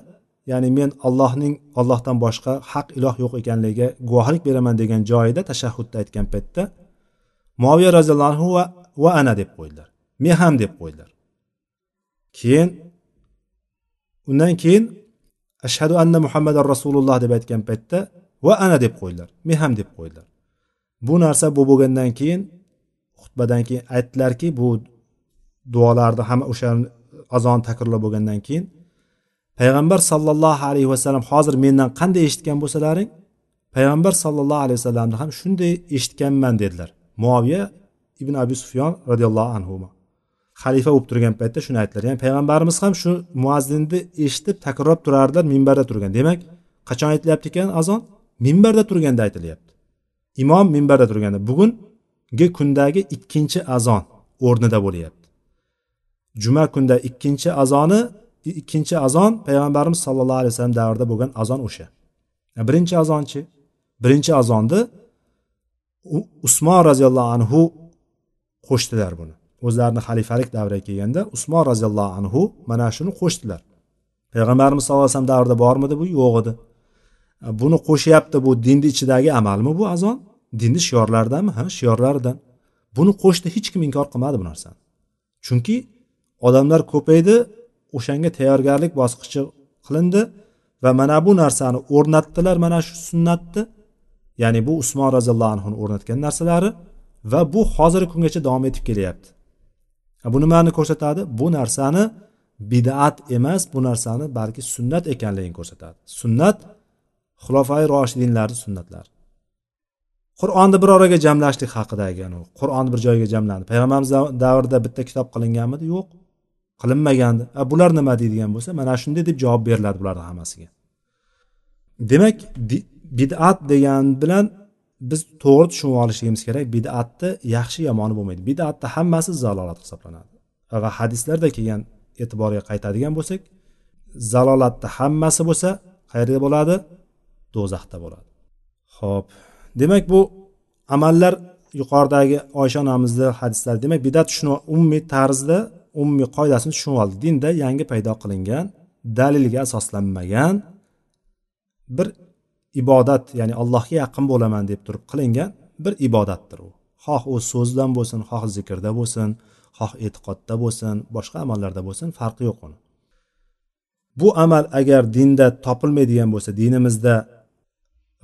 ya'ni men allohning ollohdan boshqa haq iloh yo'q ekanligiga guvohlik beraman degan joyida tashahhudda aytgan paytda muaviya roziyallohu anhu va, va ana deb qo'ydilar. Men ham deb qo'ydilar. Keyin undan keyin ashhadu anna muhammadan rasululloh deb aytgan paytda va ana deb qo'ydilar. Men ham deb qo'ydilar. Bu narsa bu bo'lgandan keyin xutbadan keyin aytdilarki bu duolarni hamma o'sha azon takrorlab bo'lgandan keyin payg'ambar sollallohu alayhi vasallam hozir mendan qanday eshitgan bo'lsalaring payg'ambar sollallohu alayhi vasallamni ham shunday eshitganman dedilar. Muoviya ibn abi sufyon roziyallohu anhu xalifa bo'lib turgan paytda shuni aytdilar. Ya'ni payg'ambarimiz ham shu muazzinni eshitib takrorlab turardilar minbarda turgan. Demak qachon aytilyapti ekan azon? Minbarda turganda aytilyapti. Imom minbarda turganda. Bugungi kundagi ikkinchi azon o'rnida bo'lyapti. Juma kunda ikkinchi azoni ikkinchi azon payg'ambarimiz sallallohu alayhi vasallam davrida bo'lgan azon o'sha. Birinchi azonchi birinchi azonni usmon roziyallohu anhu qo'shdilar buni. O'zlarini xalifalik davriga kelganda usmon roziyallohu anhu mana shuni qo'shdilar. Payg'ambarimiz sallallohu alayhi vasallam davrida bormidi? Bu yo'q edi. Buni qo'shyapti bu dinni ichidagi amalmi bu azon? Dinni shiorlaridanmi ha shiorlaridan. Buni qo'shdi hech kim inkor qilmadi bu narsani. Chunki odamlar ko'paydi o'shanga tayyorgarlik bosqichi qilindi va mana bu narsani o'rnatdilar mana shu sunnatni. Ya'ni bu usmon roziyallohu anhuni o'rnatgan narsalari va bu hozirgi kungacha davom etib kelyapti. Bu nimani ko'rsatadi. Bu narsani bidat emas bu narsani balki sunnat ekanligini ko'rsatadi. Sunnat xulofai roshidinlarni sunnatlari qur'onni bir oraga jamlashlik haqidagi qur'onni bir joyga jamlandi. Payg'ambarimiz davrida bitta kitob qilinganmidi? Yo'q. Qilinmagandi. A bular nima deydigan bo'lsa mana shunday deb javob beriladi bularni hammasiga. Demak bid'at degan bilan biz to'g'ri tushunib olishligimiz kerak. Bid'atni yaxshi yomoni bo'lmaydi. Bid'atni hammasi zalolat hisoblanadi. Va hadislarda kelgan e'tiborga qaytadigan bo'lsak zalolatni hammasi bo'lsa qayerda bo'ladi? Do'zaxda bo'ladi. Ho'p demak bu amallar yuqoridagi oysha onamizni hadislari demak bidat shuni umumiy tarzda umumiy qoidasini tushunib oldik dinda yangi paydo qilingan dalilga asoslanmagan bir ibodat ya'ni allohga yaqin bo'laman deb turib qilingan bir ibodatdir u. Xoh u so'zdan bo'lsin xoh zikrda bo'lsin xoh e'tiqodda bo'lsin boshqa amallarda bo'lsin farqi yo'q uni. Bu amal agar dinda topilmaydigan bo'lsa dinimizda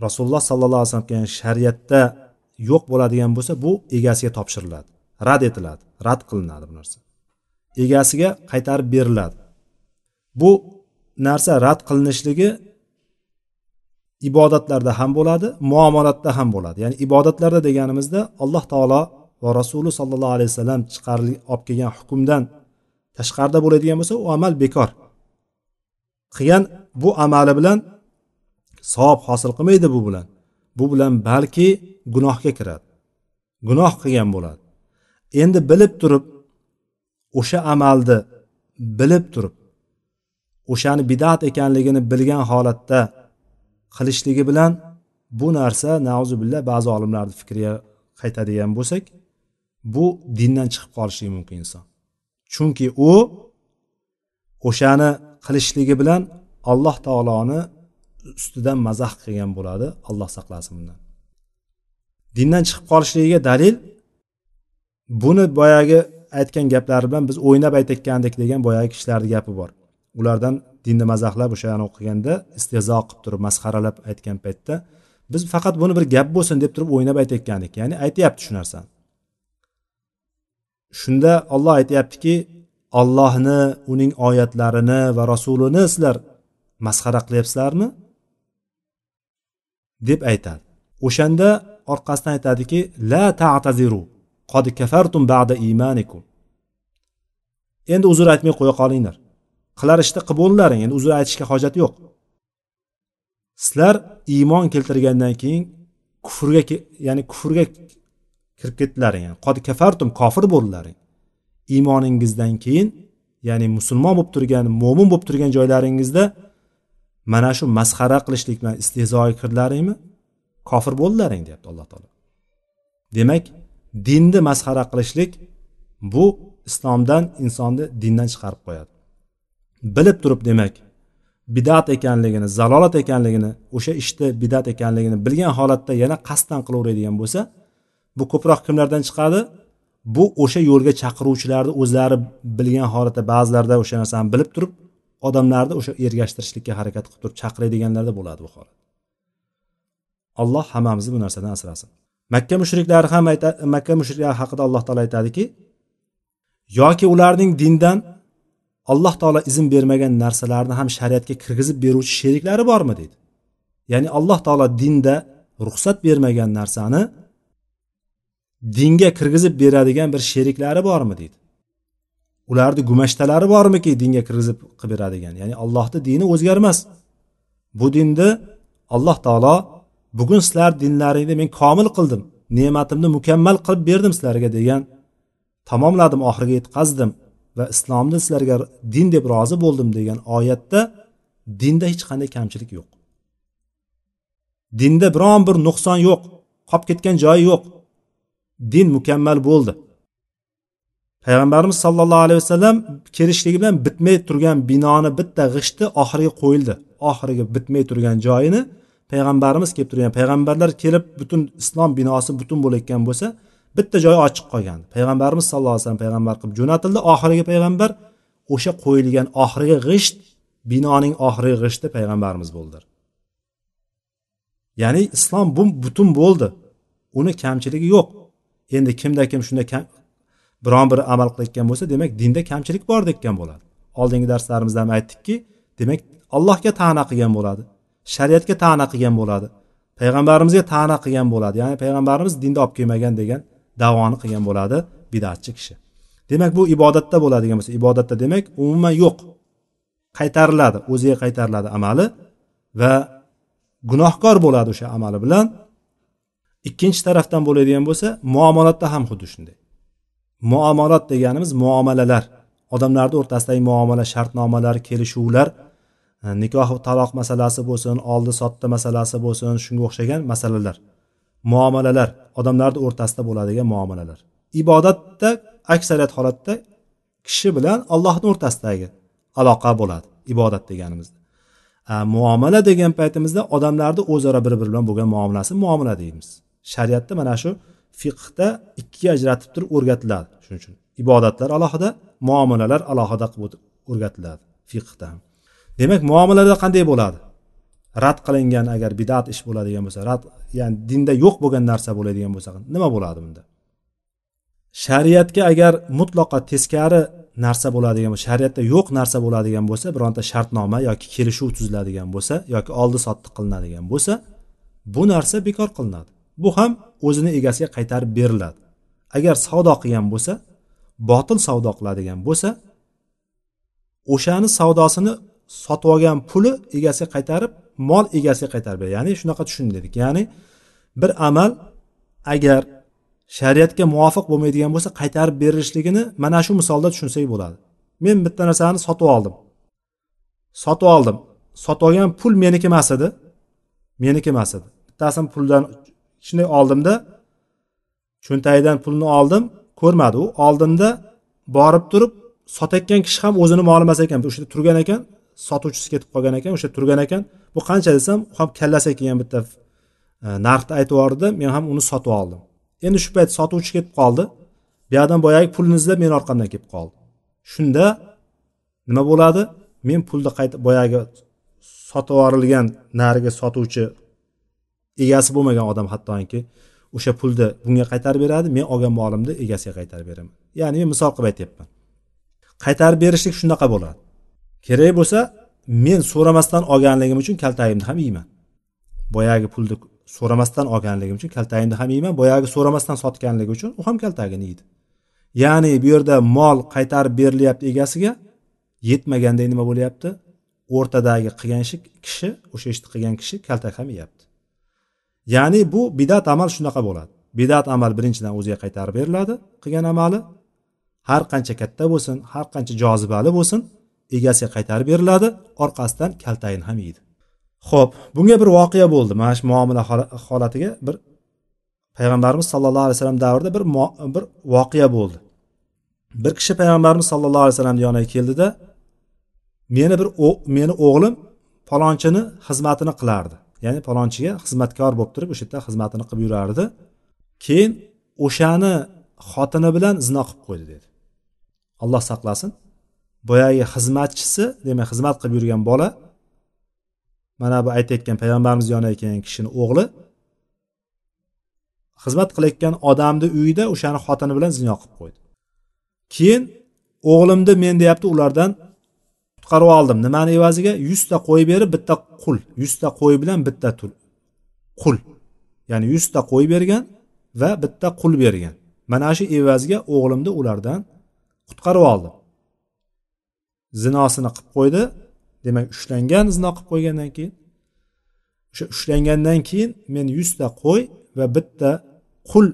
rasululloh sollallohu alayhi vasallam kelgan shariatda yo'q bo'ladigan bo'lsa bu egasiga topshiriladi rad etiladi rad qilinadi bu narsa. Egasiga qaytarib beriladi. Bu narsa rad qilinishligi ibodatlarda ham bo'ladi muomalatda ham bo'ladi. Ya'ni ibodatlarda deganimizda alloh taolo va rasuli sollallohu alayhi vasallam chiqarib olib kelgan hukmdan tashqarida bo'ladigan bo'lsa u amal bekor. Qilgan bu amali bilan savob hosil qilmaydi bu bilan. Bu bilan balki gunohga kiradi gunoh qilgan bo'ladi. Endi bilib turib o'sha amalni bilib turib o'shani bidat ekanligini bilgan holatda qilishligi bilan bu narsa nauzubillah ba'zi olimlarni fikriga qaytadigan bo'lsak bu dindan chiqib qolishligi mumkin inson. Chunki u o'shani qilishligi bilan alloh taoloni ustidan mazax qilgan bo'ladi alloh saqlasin bundan. Dindan chiqib qolishligiga dalil buni boyagi aytgan gaplari bilan biz o'ynab aytayotgandik degan boyagi kishilarni gapi bor. Ulardan dinni mazaxlab o'shani o'qiganda istehzo qilib turib masxaralab aytgan paytda biz faqat buni bir gap bo'lsin deb turib o'ynab aytayotgandik. Ya'ni aytyapti shu narsani. Shunda olloh aytyaptiki ollohni uning oyatlarini va rasulini sizlar masxara qilyapsizlarmi? deb aytadi. O'shanda orqasidan aytadiki la ta'taziru qod kafartum ba'da imanikum. Endi uzr aytmay qo'ya qolinglar. Qilar ishni qilib bo'ldilaring endi uzr aytishga hojat yo'q. Sizlar iymon keltirgandan keyin kufrga ya'ni kufrga kirib ketdilaring yani qod kafartum kofir bo'ldilaring iymoningizdan keyin ya'ni musulmon bo'lib turgan mo'min bo'lib turgan joylaringizda mana shu masxara qilishlik bilan istehzoga kirdilaringmi? Kofir bo'ldilaring deyapti alloh taolo. Demak dinni masxara qilishlik bu islomdan insonni dindan chiqarib qo'yadi. Bilib turib demak bidat ekanligini zalolat ekanligini o'sha ishni bidat ekanligini bilgan holatda yana qasddan qilaveradigan bo'lsa bu ko'proq kimlardan chiqadi? Bu o'sha yo'lga chaqiruvchilarni o'zlari bilgan holatda ba'zilarda o'sha narsani bilib turib odamlarni o'sha ergashtirishlikka harakat qilib turib chaqiradiganlarda bo'ladi bu holat. Alloh hammamizni bu narsadan asrasin. Makka mushriklari ham makka mushriklari haqida alloh taolo aytadiki yoki ularning dindan alloh taolo izn bermagan narsalarni ham shariatga kirgizib beruvchi sheriklari bormi deydi. Ya'ni alloh taolo dinda ruxsat bermagan narsani dinga kirgizib beradigan bir sheriklari bormi deydi. Ularni gumashtalari bormiki dinga kirgizib qilib beradigan. Ya'ni allohni dini o'zgarmas. Bu dinni alloh taolo bugun sizlar dinlaringni men komil qildim ne'matimni mukammal qilib berdim sizlarga degan tamomladim oxiriga yetkazdim va islomni sizlarga din deb rozi bo'ldim degan oyatda dinda hech qanday kamchilik yo'q. Dinda biron bir nuqson yo'q qolib ketgan joyi yo'q. Din mukammal bo'ldi. Payg'ambarimiz sollallohu alayhi vasallam kelishligi bilan bitmay turgan binoni bitta g'ishti oxiriga qo'yildi. Oxiriga bitmay turgan joyini payg'ambarimiz kelib turgan payg'ambarlar kelib butun islom binosi butun bo'layotgan bo'lsa bitta joyi ochiq qolgan. Payg'ambarimiz sallallohu alayhi vasallam payg'ambar qilib jo'natildi. Oxirgi payg'ambar o'sha qo'yilgan oxirgi g'isht binoning oxirgi g'ishti payg'ambarimiz bo'ldi. Ya'ni islom bu butun bo'ldi. Uni kamchiligi yo'q. Endi kimda kim shunda kam biron bir amal qilayotgan bo'lsa demak dinda kamchilik bor degan bo'ladi. Oldingi darslarimizda ham aytdikki demak allohga ta'na qilgan bo'ladi shariatga ta'na qilgan bo'ladi payg'ambarimizga ta'na qilgan bo'ladi. Ya'ni payg'ambarimiz dinda olib kelmagan degan davoni qilgan bo'ladi bidatchi kishi. Demak bu ibodatda bo'ladigan bo'lsa ibodatda demak umuman yo'q. Qaytariladi o'ziga qaytariladi amali va gunohkor bo'ladi o'sha amali bilan. Ikkinchi tarafdan bo'ladigan bo'lsa muomalatda ham xuddi shunday. Muomalat deganimiz muomalalar. Odamlarni o'rtasidagi muomala shartnomalar kelishuvlar e, nikoh taloq masalasi bo'lsin oldi sotdi masalasi bo'lsin shunga o'xshagan masalalar. Muomalalar. Odamlarni o'rtasida bo'ladigan muomalalar. Ibodatda aksariyat holatda kishi bilan allohni o'rtasidagi aloqa bo'ladi ibodat deganimizda. Muomala degan paytimizda odamlarni o'zaro bir biri bilan bo'lgan muomalasi muomala deymiz. Shariatda mana shu fiqhda ikkiga ajratib turib o'rgatiladi. Shuning uchun ibodatlar alohida muomalalar alohida qilib o'rgatiladi fiqda demak muomalada qanday bo'ladi? Rad qilingan agar bidat ish bo'ladigan bo'lsa rad ya'ni dinda yo'q bo'lgan narsa bo'ladigan bo'lsa nima bo'ladi bunda? Shariatga agar mutlaqo teskari narsa bo'ladigan bo'lsa shariatda yo'q narsa bo'ladigan bo'lsa bironta shartnoma yoki kelishuv tuziladigan bo'lsa yoki oldi sotdi qilinadigan bo'lsa bu narsa bekor qilinadi. Bu ham o'zini egasiga qaytarib beriladi. Agar savdo qilgan bo'lsa botil savdo qiladigan bo'lsa o'shani savdosini sotib olgan puli egasiga qaytarib mol egasiga qaytarib beradi. Ya'ni shunaqa tushun dedik ya'ni bir amal agar shariatga muvofiq bo'lmaydigan bo'lsa qaytarib berilishligini mana shu misolda tushunsak bo'ladi. Men bitta narsani sotib oldim. Sotib oldim. Sotib olgan pul meniki emas edi. Meniki emas edi. Bittasini puldan shunday oldimda cho'ntagidan pulni oldim ko'rmadi. U oldimda borib turib sotayotgan kishi ham o'zini moli emas ekan. O'sha yerda turgan ekan sotuvchisi ketib qolgan ekan o'sha turgan ekan. Bu qancha desam ham kallasiga kelgan bitta e, narxni aytib yubordi men ham uni sotib oldim. Endi shu payt sotuvchi ketib qoldi. Buyoqdan boyagi pulni izlab meni orqamdan kelib qoldi. Shunda nima bo'ladi? Men pulni qayta boyagi sotib yuborilgan narigi sotuvchi egasi bo'lmagan odam hattoki o'sha pulni bunga qaytarib beradi men olgan molimni egasiga qaytarib beraman. Ya'ni men misol qilib aytyapman. Qaytarib berishlik shunaqa bo'ladi. Kerak bo'lsa men so'ramasdan olganligim uchun kaltagimni ham yeyman. Boyagi pulni so'ramasdan olganligim uchun kaltagimni ham yeyman. Boyagi so'ramasdan sotganligi uchun u ham kaltagini yeydi. Ya'ni bu yerda mol qaytarib berilyapti egasiga yetmaganday nima bo'lyapti? O'rtadagi qilgan ishi kishi o'sha ishni qilgan kishi kaltak ham yeyapti. Ya'ni bu bidat amal shunaqa bo'ladi. Bidat amal birinchidan o'ziga qaytarib beriladi qilgan amali. Har qancha katta bo'lsin har qancha jozibali bo'lsin egasiga qaytarib beriladi orqasidan kaltagini ham yeydi. Ho'p bunga bir voqea bo'ldi. Mana shu muomala holatiga bir payg'ambarimiz sallallohu alayhi vasallam davrida bir bir voqea bo'ldi. Bir kishi payg'ambarimiz sallallohu alayhi vasallamni yoniga keldida meni bir meni o'g'lim palonchini xizmatini qilardi. Ya'ni palonchiga xizmatkor bo'lib turib o'sha yerda xizmatini qilib yurardi. Keyin o'shani xotini bilan zino qilib qo'ydi dedi. Alloh saqlasin. Boyagi xizmatchisi demak xizmat qilib yurgan bola mana bu aytayotgan payg'ambarimiz yoniga kelgan kishini o'g'li xizmat qilayotgan odamni uyida o'shani xotini bilan zino qilib qo'ydi. Keyin o'g'limni men deyapti ulardan qutqarib oldim. Nimani evaziga? Yuzta qo'y berib bitta qul. Yuzta qo'y bilan bitta tul. Qul. Ya'ni yuzta qo'y bergan va bitta qul bergan. Mana shu evaziga o'g'limni ulardan qutqarib oldim. Zinosini qilib qo'ydi. Demak ushlangan zino qilib qo'ygandan keyin o'sha ushlangandan keyin men yuzta qo'y va bitta qul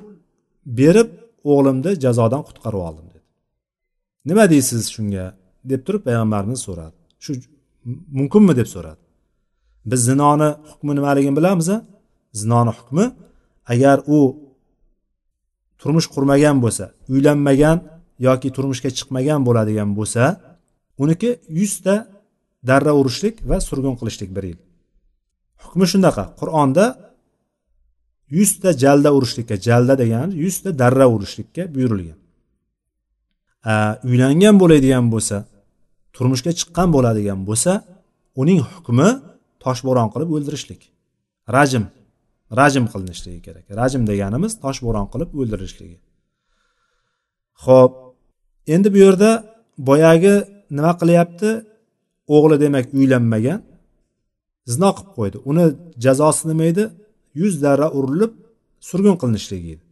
berib o'g'limni jazodan qutqarib oldim dedi. Nima deysiz shunga? deb turib payg'ambarimiz so'radi. Shu mumkinmi deb so'radi. Biz zinoni hukmi nimaligini bilamiz a? Zinoni hukmi agar u turmush qurmagan bo'lsa uylanmagan yoki turmushga chiqmagan bo'ladigan bo'lsa uniki yuzta darra urishlik va surgun qilishlik bir yil. Hukmi shunaqa. Qur'onda yuzta jalda urishlikka jalda degani yuzta darra urishlikka buyurilgan. Uylangan bo'ladigan bo'lsa turmushga chiqqan bo'ladigan bo'lsa uning hukmi toshbo'ron qilib o'ldirishlik. Rajm rajm qilinishligi kerak. Rajm deganimiz toshbo'ron qilib o'ldirishligi. Ho'p endi bu yerda boyagi nima qilyapti? O'g'li demak uylanmagan. Zino qilib qo'ydi. Uni jazosi nima edi? Yuz darra urilib surgun qilinishligi edi.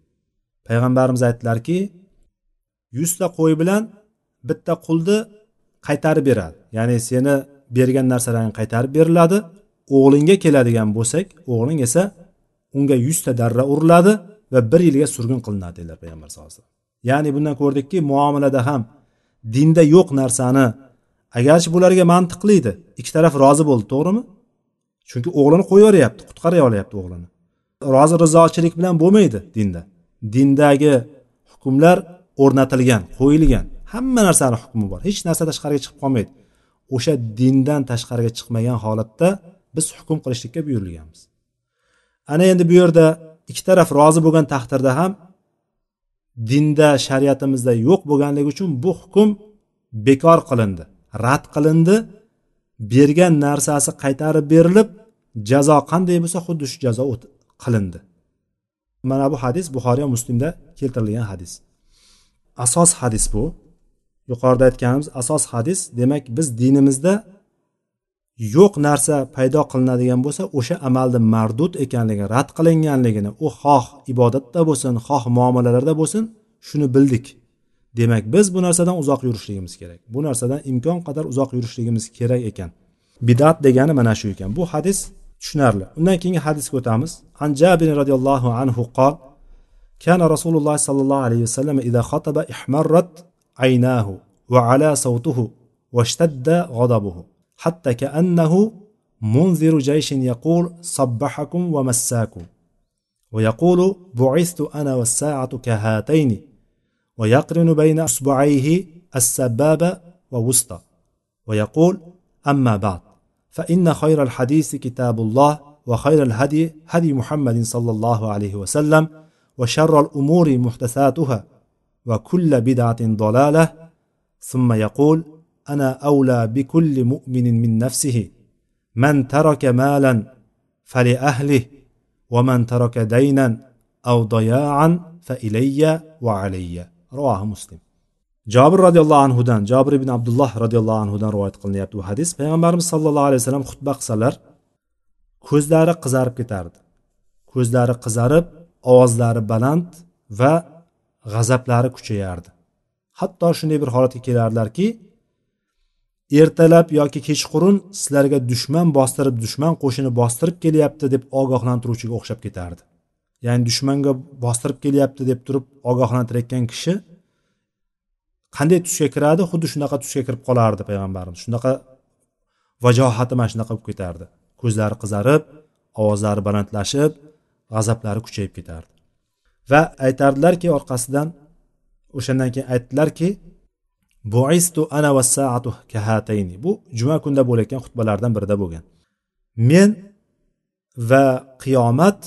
Payg'ambarimiz aytdilarki yuzta qo'y bilan bitta qulni qaytarib beradi. Ya'ni seni bergan narsalaring qaytarib beriladi. O'g'lingga keladigan bo'lsak o'g'ling esa unga yuzta darra uriladi va bir yilga surgun qilinadi dedilar payg'ambar sallallohu alayhi vasallam. Ya'ni bundan ko'rdikki muomalada ham dinda yo'q narsani. Agarchi bularga mantiqli edi ikki taraf rozi bo'ldi to'g'rimi? Chunki o'g'lini qo'yib yuboryapti qutqarib olyapti o'g'lini. Rozi rizochilik bilan bo'lmaydi dinda. Dindagi hukmlar o'rnatilgan qo'yilgan. Hamma narsani hukmi bor. Hech narsa tashqariga chiqib qolmaydi. O'sha dindan tashqariga chiqmagan holatda biz hukm qilishlikka buyurilganmiz. Ana endi bu yerda ikki taraf rozi bo'lgan taqdirda ham dinda shariatimizda yo'q bo'lganligi uchun bu hukm bekor qilindi rad qilindi. Bergan narsasi qaytarib berilib jazo qanday bo'lsa xuddi shu jazo qilindi. Mana bu hadis buxoriy muslimda keltirilgan hadis. Asos hadis bu. Yuqorida aytganimiz asos hadis demak biz dinimizda yo'q narsa paydo qilinadigan bo'lsa o'sha amalni mardud ekanligi rad qilinganligini u xoh ibodatda bo'lsin xoh muomalalarda bo'lsin shuni bildik demak biz bu narsadan uzoq yurishligimiz kerak bu narsadan imkon qadar uzoq yurishligimiz kerak ekan bidat degani mana shu ekan bu hadis tushunarli undan keyingi hadisga o'tamiz an jabir roziyallohu anhu qol كان رسول الله صلى الله عليه وسلم إذا خطب احمرت عيناه وعلى صوته واشتد غضبه حتى كأنه منذر جيش يقول صبحكم ومساكم. ويقول بعثت أنا والساعة كهاتين. ويقرن بين أصبعيه السبابه ووسطى. ويقول أما بعد فإن خير الحديث كتاب الله وخير الهدي هدي محمد صلى الله عليه وسلم وشر الأمور محدثاتها وكل بدعة ضلالة. ثم يقول أنا أولى بكل مؤمن من نفسه من ترك مالا فلأهله ومن ترك دينا أو ضياعا فإلي وعلي رواه مسلم jobir roziyallohu anhudan jobir ibn abdulloh roziyallohu anhudan rivoyat qilinyapti bu hadis payg'ambarimiz sallallohu alayhi vasallam xutba qilsalar ko'zlari qizarib ketardi ko'zlari qizarib ovozlari baland va g'azablari kuchayardi hatto shunday bir holatga kelardilarki ertalab yoki kechqurun sizlarga dushman bostirib dushman qo'shini bostirib kelyapti deb ogohlantiruvchiga o'xshab ketardi. Ya'ni dushmanga bostirib kelyapti deb turib ogohlantirayotgan kishi qanday tusga kiradi? Xuddi shunaqa tusga kirib qolardi payg'ambarimiz. Shunaqa vajohati mana shunaqa bo'lib ketardi. Ko'zlari qizarib ovozlari balandlashib g'azablari kuchayib ketardi. Va aytardilarki orqasidan o'shandan keyin aytdilarki buistu ana va saatu kahatayni bu juma kunida bo'layotgan xutbalardan birida bo'lgan. Men va qiyomat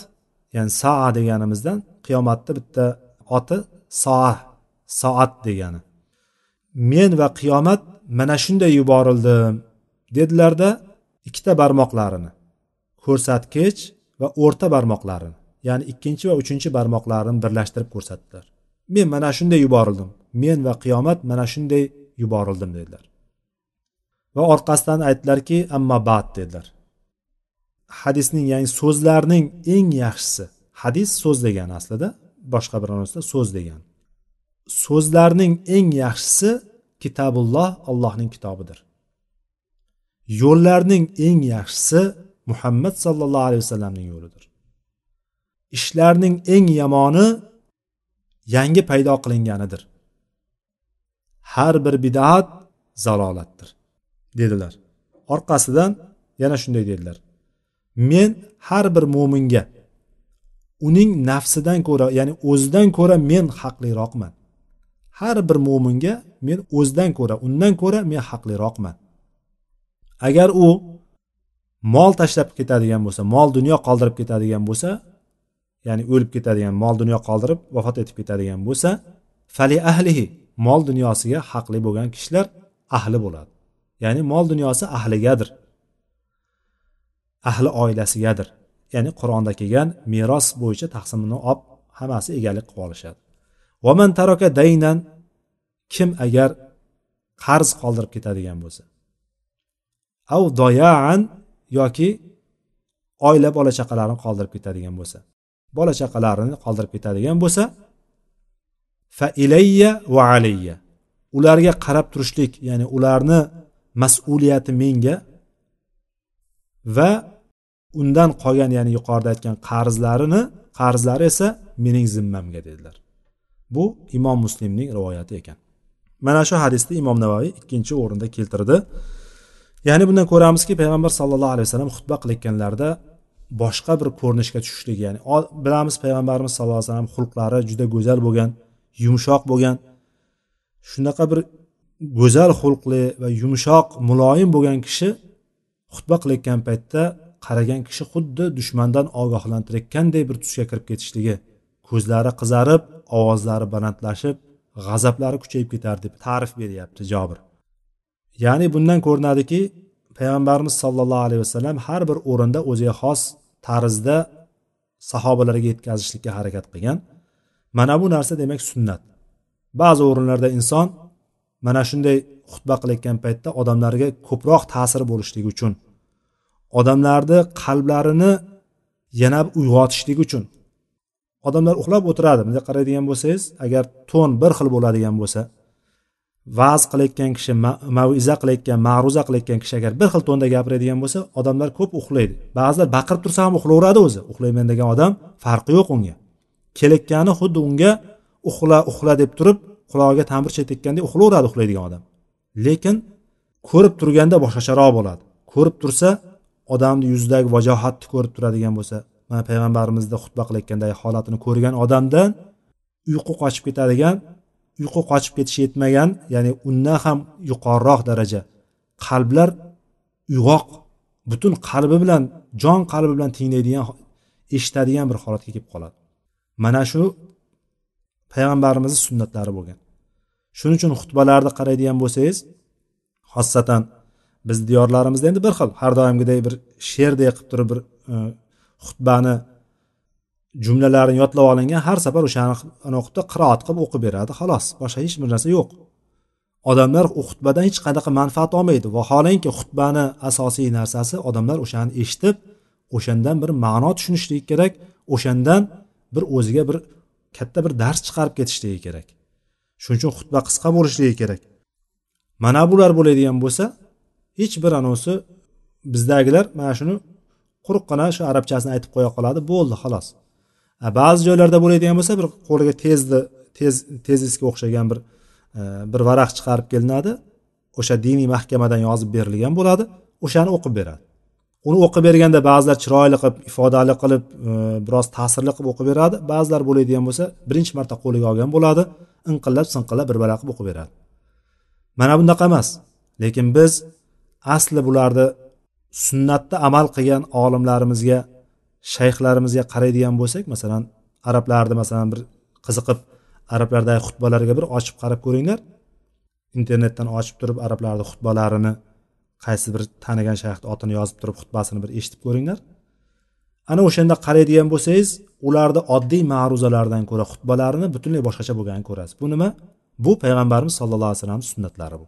ya'ni saa deganimizdan qiyomatni bitta oti soa soat degani. Men va qiyomat mana shunday yuborildim dedilarda ikkita barmoqlarini ko'rsatkich va o'rta barmoqlarini ya'ni ikkinchi va uchinchi barmoqlarini birlashtirib ko'rsatdilar. Men mana shunday yuborildim. Men va qiyomat mana shunday yuborildim dedilar. Va orqasidan aytdilarki amma bad dedilar. Hadisning ya'ni so'zlarning eng yaxshisi hadis so'z degani aslida boshqa bir ma'nosida so'z degani. So'zlarning eng yaxshisi kitabulloh allohning kitobidir. Yo'llarning eng yaxshisi muhammad sallallohu alayhi vasallamning yo'lidir. Ishlarning eng yomoni yangi paydo qilinganidir har bir bidat zalolatdir dedilar. Orqasidan yana shunday dedilar. Men har bir mo'minga uning nafsidan ko'ra ya'ni o'zidan ko'ra men haqliroqman. Har bir mo'minga men o'zidan ko'ra undan ko'ra men haqliroqman. Agar u mol tashlab ketadigan bo'lsa mol dunyo qoldirib ketadigan bo'lsa ya'ni o'lib ketadigan mol dunyo qoldirib vafot etib ketadigan bo'lsa fali ahlihi mol dunyosiga haqli bo'lgan kishilar ahli bo'ladi. Ya'ni mol dunyosi ahligadir. Ahli oilasigadir. Ya'ni qur'onda kelgan meros bo'yicha taqsimini olib hammasi egalik qilib olishadi. Vaman taroka daynan kim agar qarz qoldirib ketadigan bo'lsa. Av doyaan yoki oila bola chaqalarini qoldirib ketadigan bo'lsa. Bola chaqalarini qoldirib ketadigan bo'lsa fa ilayya va alayya. Ularga qarab turishlik ya'ni ularni mas'uliyati menga va undan qolgan ya'ni yuqorida aytgan qarzlarini qarzlari esa mening zimmamga dedilar. Bu imom muslimning rivoyati ekan. Mana shu hadisni imom navoiy ikkinchi o'rinda keltirdi. Ya'ni bundan ko'ramizki payg'ambar sallallohu alayhi vasallam xutba qilayotganlarida boshqa bir ko'rinishga tushishlik ya'ni bilamiz payg'ambarimiz sallallohu alayhi vasallam xulqlari juda go'zal bo'lgan yumshoq bo'lgan shunaqa bir go'zal xulqli va yumshoq muloyim bo'lgan kishi xutba qilayotgan paytda qaragan kishi xuddi dushmandan ogohlantirayotganday bir tusga kirib ketishligi ko'zlari qizarib ovozlari balandlashib g'azablari kuchayib ketardi deb ta'rif beryapti jobir. Ya'ni bundan ko'rinadiki payg'ambarimiz sollallohu alayhi vasallam har bir o'rinda o'ziga xos tarzda sahobalarga yetkazishlikka harakat qilgan. Mana bu narsa demak sunnat. Ba'zi o'rinlarda inson mana shunday xutba qilayotgan paytda odamlarga ko'proq ta'sir bo'lishligi uchun odamlarni qalblarini yana uyg'otishlik uchun. Odamlar uxlab o'tiradi. Bunday qaraydigan bo'lsangiz agar to'n bir xil bo'ladigan bo'lsa va'z qilayotgan kishi maviza qilayotgan ma'ruza qilayotgan kishi agar bir xil to'nda gapiradigan bo'lsa odamlar ko'p uxlaydi. Ba'zilar baqirib tursa ham uxlayveradi o'zi. Uxlayman degan odam farqi yo'q unga. Kelayotgani xuddi unga uxla uxla deb turib qulog'iga ta'mir chetayotgandek uxlaveradi uxlaydigan odam. Lekin ko'rib turganda boshqacharoq bo'ladi. Ko'rib tursa odamni yuzidagi vajohatni ko'rib turadigan bo'lsa mana payg'ambarimizni xutba qilayotgandagi holatini ko'rgan odamdan uyqu qochib ketadigan uyqu qochib ketishi yetmagan ya'ni undan ham yuqoriroq daraja. Qalblar uyg'oq butun qalbi bilan jon qalbi bilan tinglaydigan eshitadigan bir holatga kelib qoladi. Mana shu payg'ambarimizni sunnatlari bo'lgan. Shuning uchun xutbalarni qaraydigan bo'lsangiz xossatan biz diyorlarimizda endi bir xil har doimgidek bir she'rdek qilib turib bir e, xutbani jumlalarini yodlab olingan har safar o'shani qilib qiroat qilib o'qib beradi xolos boshqa hech bir narsa yo'q. Odamlar u xutbadan hech qanaqa manfaat olmaydi. Vaholanki xutbani asosiy narsasi odamlar o'shani eshitib o'shandan bir ma'no tushunishligi kerak o'shandan bir o'ziga bir katta bir dars chiqarib ketishligi kerak. Shuning uchun xutba qisqa bo'lishligi kerak. Mana bular bo'ladigan bo'lsa hech bir anosi bizdagilar mana shuni quruqqina shu arabchasini aytib qo'ya qoladi bo'ldi xolos. Ba'zi joylarda bo'ladigan bo'lsa bir qo'liga tezni tez tezisga o'xshagan bir e, bir varaq chiqarib kelinadi. O'sha diniy mahkamadan yozib berilgan bo'ladi o'shani o'qib beradi. Uni o'qib berganda ba'zilar chiroyli qilib ifodali qilib e, biroz ta'sirli qilib o'qib beradi. Ba'zilar bo'ladigan bo'lsa birinchi marta qo'liga olgan bo'ladi. Inqillab sinqillab bir bala qilib o'qib beradi. Mana bunaqa emas. Lekin biz asli bularni sunnatda amal qilgan olimlarimizga shayxlarimizga qaraydigan bo'lsak masalan arablarni masalan bir qiziqib arablardagi xutbalarga bir ochib qarab ko'ringlar. Internetdan ochib turib arablarni xutbalarini qaysi bir tanigan shayxni otini yozib turib xutbasini bir eshitib ko'ringlar. Ana o'shanda qaraydigan bo'lsangiz ularni oddiy ma'ruzalardan ko'ra xutbalarini butunlay boshqacha bo'lganini ko'rasiz. Bu nima? Bu payg'ambarimiz sallallohu alayhi vasallam sunnatlari bu.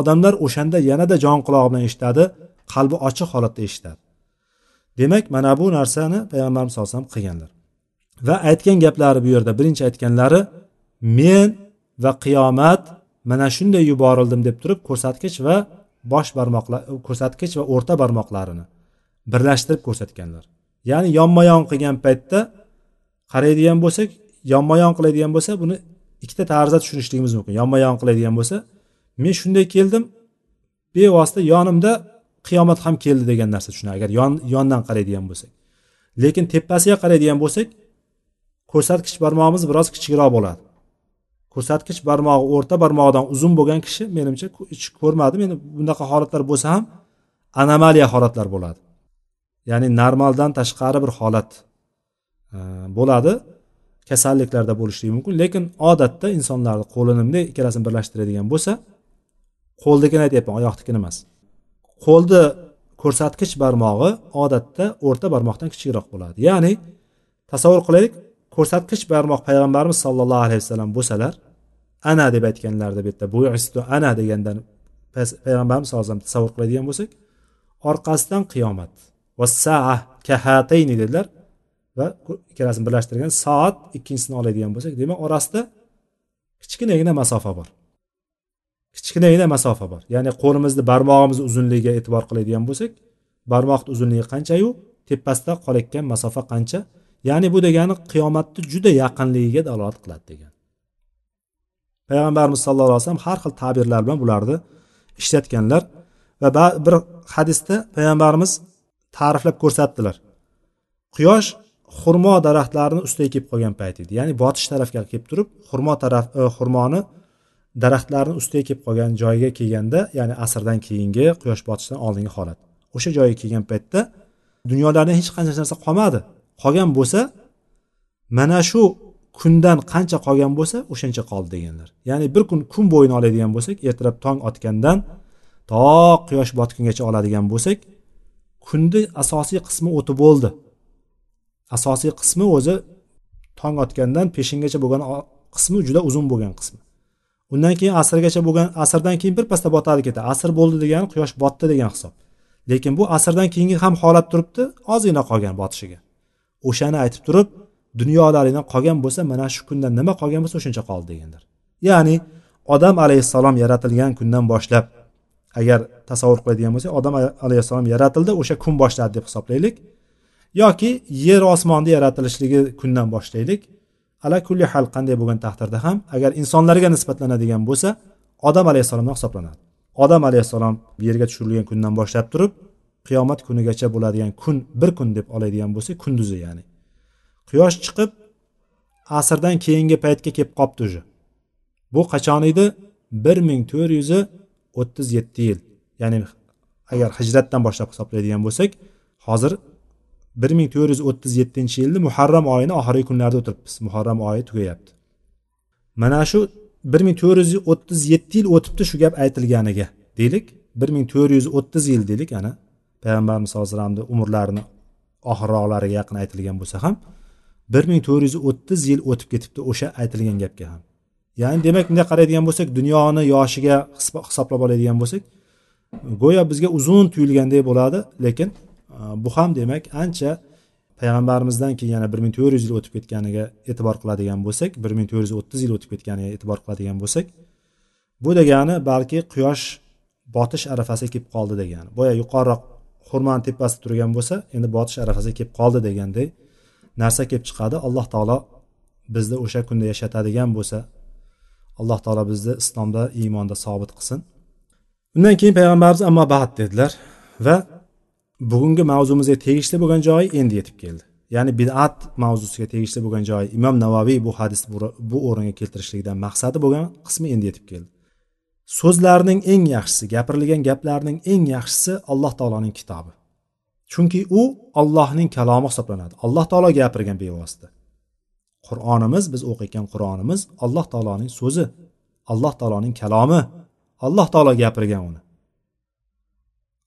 Odamlar o'shanda yanada jon qulog'i bilan eshitadi qalbi ochiq holatda eshitadi. Demak mana bu narsani payg'ambarimiz sallallohu alayhi vasallam qilganlar. Va aytgan gaplari bu yerda birinchi aytganlari men va qiyomat mana shunday yuborildim deb turib ko'rsatkich va bosh barmoqlar ko'rsatkich va o'rta barmoqlarini birlashtirib ko'rsatganlar. Ya'ni yonma yon qilgan paytda qaraydigan bo'lsak yonma yon qiladigan bo'lsa buni ikkita tarzda tushunishligimiz mumkin. Yonma yon qiladigan bo'lsa men shunday keldim bevosita yonimda qiyomat ham keldi degan narsa tushunadi. Agar yon yondan qaraydigan bo'lsak. Lekin tepasiga qaraydigan bo'lsak ko'rsatkich barmog'imiz biroz kichikroq bo'ladi. Ko'rsatkich barmog'i o'rta barmog'idan uzun bo'lgan kishi menimcha hech ko'rmadim endi bunaqa holatlar bo'lsa ham anomaliya holatlar bo'ladi. Ya'ni normaldan tashqari bir holat e, bo'ladi. Kasalliklarda bo'lishligi mumkin. Lekin odatda insonlarni qo'lini bunday ikkalasini birlashtiradigan bo'lsa qo'lnikini aytyapman oyoqnikini emas. Qo'lni ko'rsatkich barmog'i odatda o'rta barmoqdan kichikroq bo'ladi. Ya'ni tasavvur qilaylik ko'rsatkich barmoq payg'ambarimiz sollallohu alayhi vasallam bo'lsalar ana deb aytganlarida bu yerda buistu ana degandan payg'ambarimiz sallallohu alayhi tasavvur qiladigan bo'lsak orqasidan qiyomat va saa kahatayni dedilar va ikkalasini birlashtirgan soat ikkinchisini oladigan bo'lsak demak orasida kichkinagina masofa bor. Kichkinagina masofa bor. Ya'ni qo'limizni barmog'imizni uzunligiga e'tibor qiladigan bo'lsak barmoqni uzunligi qanchayu tepasida qolayotgan masofa qancha? Ya'ni bu degani qiyomatni juda yaqinligiga dalolat qiladi degan. Payg'ambarimiz sallallohu alayhi vasallam har xil ta'birlar bilan bularni ishlatganlar va bir hadisda payg'ambarimiz ta'riflab ko'rsatdilar. Quyosh xurmo daraxtlarini ustiga kelib qolgan payt edi. Ya'ni botish tarafga kelib turib xurmo taraf e, xurmoni daraxtlarni ustiga kelib qolgan joyiga kelganda ya'ni asrdan keyingi quyosh botishdan oldingi holat. O'sha joyga kelgan paytda dunyolarda hech qancha narsa qolmadi. Qolgan bo'lsa mana shu kundan qancha qolgan bo'lsa o'shancha qoldi deganlar. Ya'ni bir kun kun bo'yini oladigan bo'lsak ertalab tong otgandan to quyosh botgungacha oladigan bo'lsak kunni asosiy qismi o'tib bo'ldi. Asosiy qismi o'zi tong otgandan peshingacha bo'lgan qismi juda uzun bo'lgan qismi. Undan keyin asrgacha bo'lgan asrdan keyin birpasda botadi ketadi asr bo'ldi degani quyosh botdi degan hisob. Lekin bu asrdan keyingi ham holat turibdi ozgina qolgan botishiga. O'shani aytib turib dunyolaringdan qolgan bo'lsa mana shu kundan nima qolgan bo'lsa o'shancha qoldi degandir ya'ni odam alayhissalom yaratilgan kundan boshlab agar tasavvur qiladigan bo'lsak odam alayhissalom yaratildi o'sha kun boshladi deb hisoblaylik. Yoki yer osmonni yaratilishligi kundan boshlaylik. Ala kulli hal qanday bo'lgan taqdirda ham agar insonlarga nisbatlanadigan bo'lsa odam alayhissalomdan hisoblanadi. Odam alayhissalom yerga tushirilgan kundan boshlab turib qiyomat kunigacha bo'ladigan kun bir kun deb oladigan bo'lsak kunduzi ya'ni. Quyosh chiqib asrdan keyingi paytga kelib qolibdi уже bu qachon edi? bir ming to'rt yuz o'ttiz yetti yil. Ya'ni agar hijratdan boshlab hisoblaydigan bo'lsak hozir bir ming to'rt yuz o'ttiz yettinchi yilni muharram oyini oxirgi kunlarida o'tiribmiz. Muharram oyi tugayapti. Mana shu bir ming to'rt yuz o'ttiz yetti yil o'tibdi shu gap aytilganiga deylik. bir ming to'rt yuz o'ttiz yil deylik. Ana payg'ambarimiz sallallohu alayhi vasallamni umrlarini oxirroqlariga yaqin aytilgan bo'lsa ham bir ming to'rt yuz o'ttiz yil o'tib ketibdi o'sha aytilgan gapga ham. Ya'ni demak bunday qaraydigan bo'lsak dunyoni yoshiga hisoblab oladigan bo'lsak go'yo bizga uzun tuyulgandek bo'ladi lekin e, bu ham demak ancha payg'ambarimizdan keyin yana bir ming to'rt yuz yil o'tib ketganiga e'tibor qiladigan bo'lsak bir ming to'rt yuz o'ttiz yil o'tib ketganiga e'tibor qiladigan bo'lsak bu degani balki quyosh botish arafasiga kelib qoldi degani. Boya yuqoriroq xurmoni tepasida turgan bo'lsa endi botish arafasiga kelib qoldi deganday narsa kelib chiqadi alloh taolo bizni o'sha kunda yashatadigan bo'lsa alloh taolo bizni islomda iymonda sobit qilsin. Undan keyin payg'ambarimiz ammo bad dedilar va bugungi mavzumizga tegishli bo'lgan joyi endi yetib keldi. Ya'ni bid'at mavzusiga tegishli bo'lgan joyi imom navoiy bu hadis bu o'ringa keltirishlikdan maqsadi bo'lgan qismi endi yetib keldi. So'zlarning eng yaxshisi gapirilgan gaplarning eng yaxshisi alloh taoloning kitobi. Chunki u ollohning kalomi hisoblanadi. Alloh taolo gapirgan bevosita. Qur'onimiz biz o'qiyotgan qur'onimiz alloh taoloning so'zi alloh taoloning kalomi alloh taolo gapirgan uni.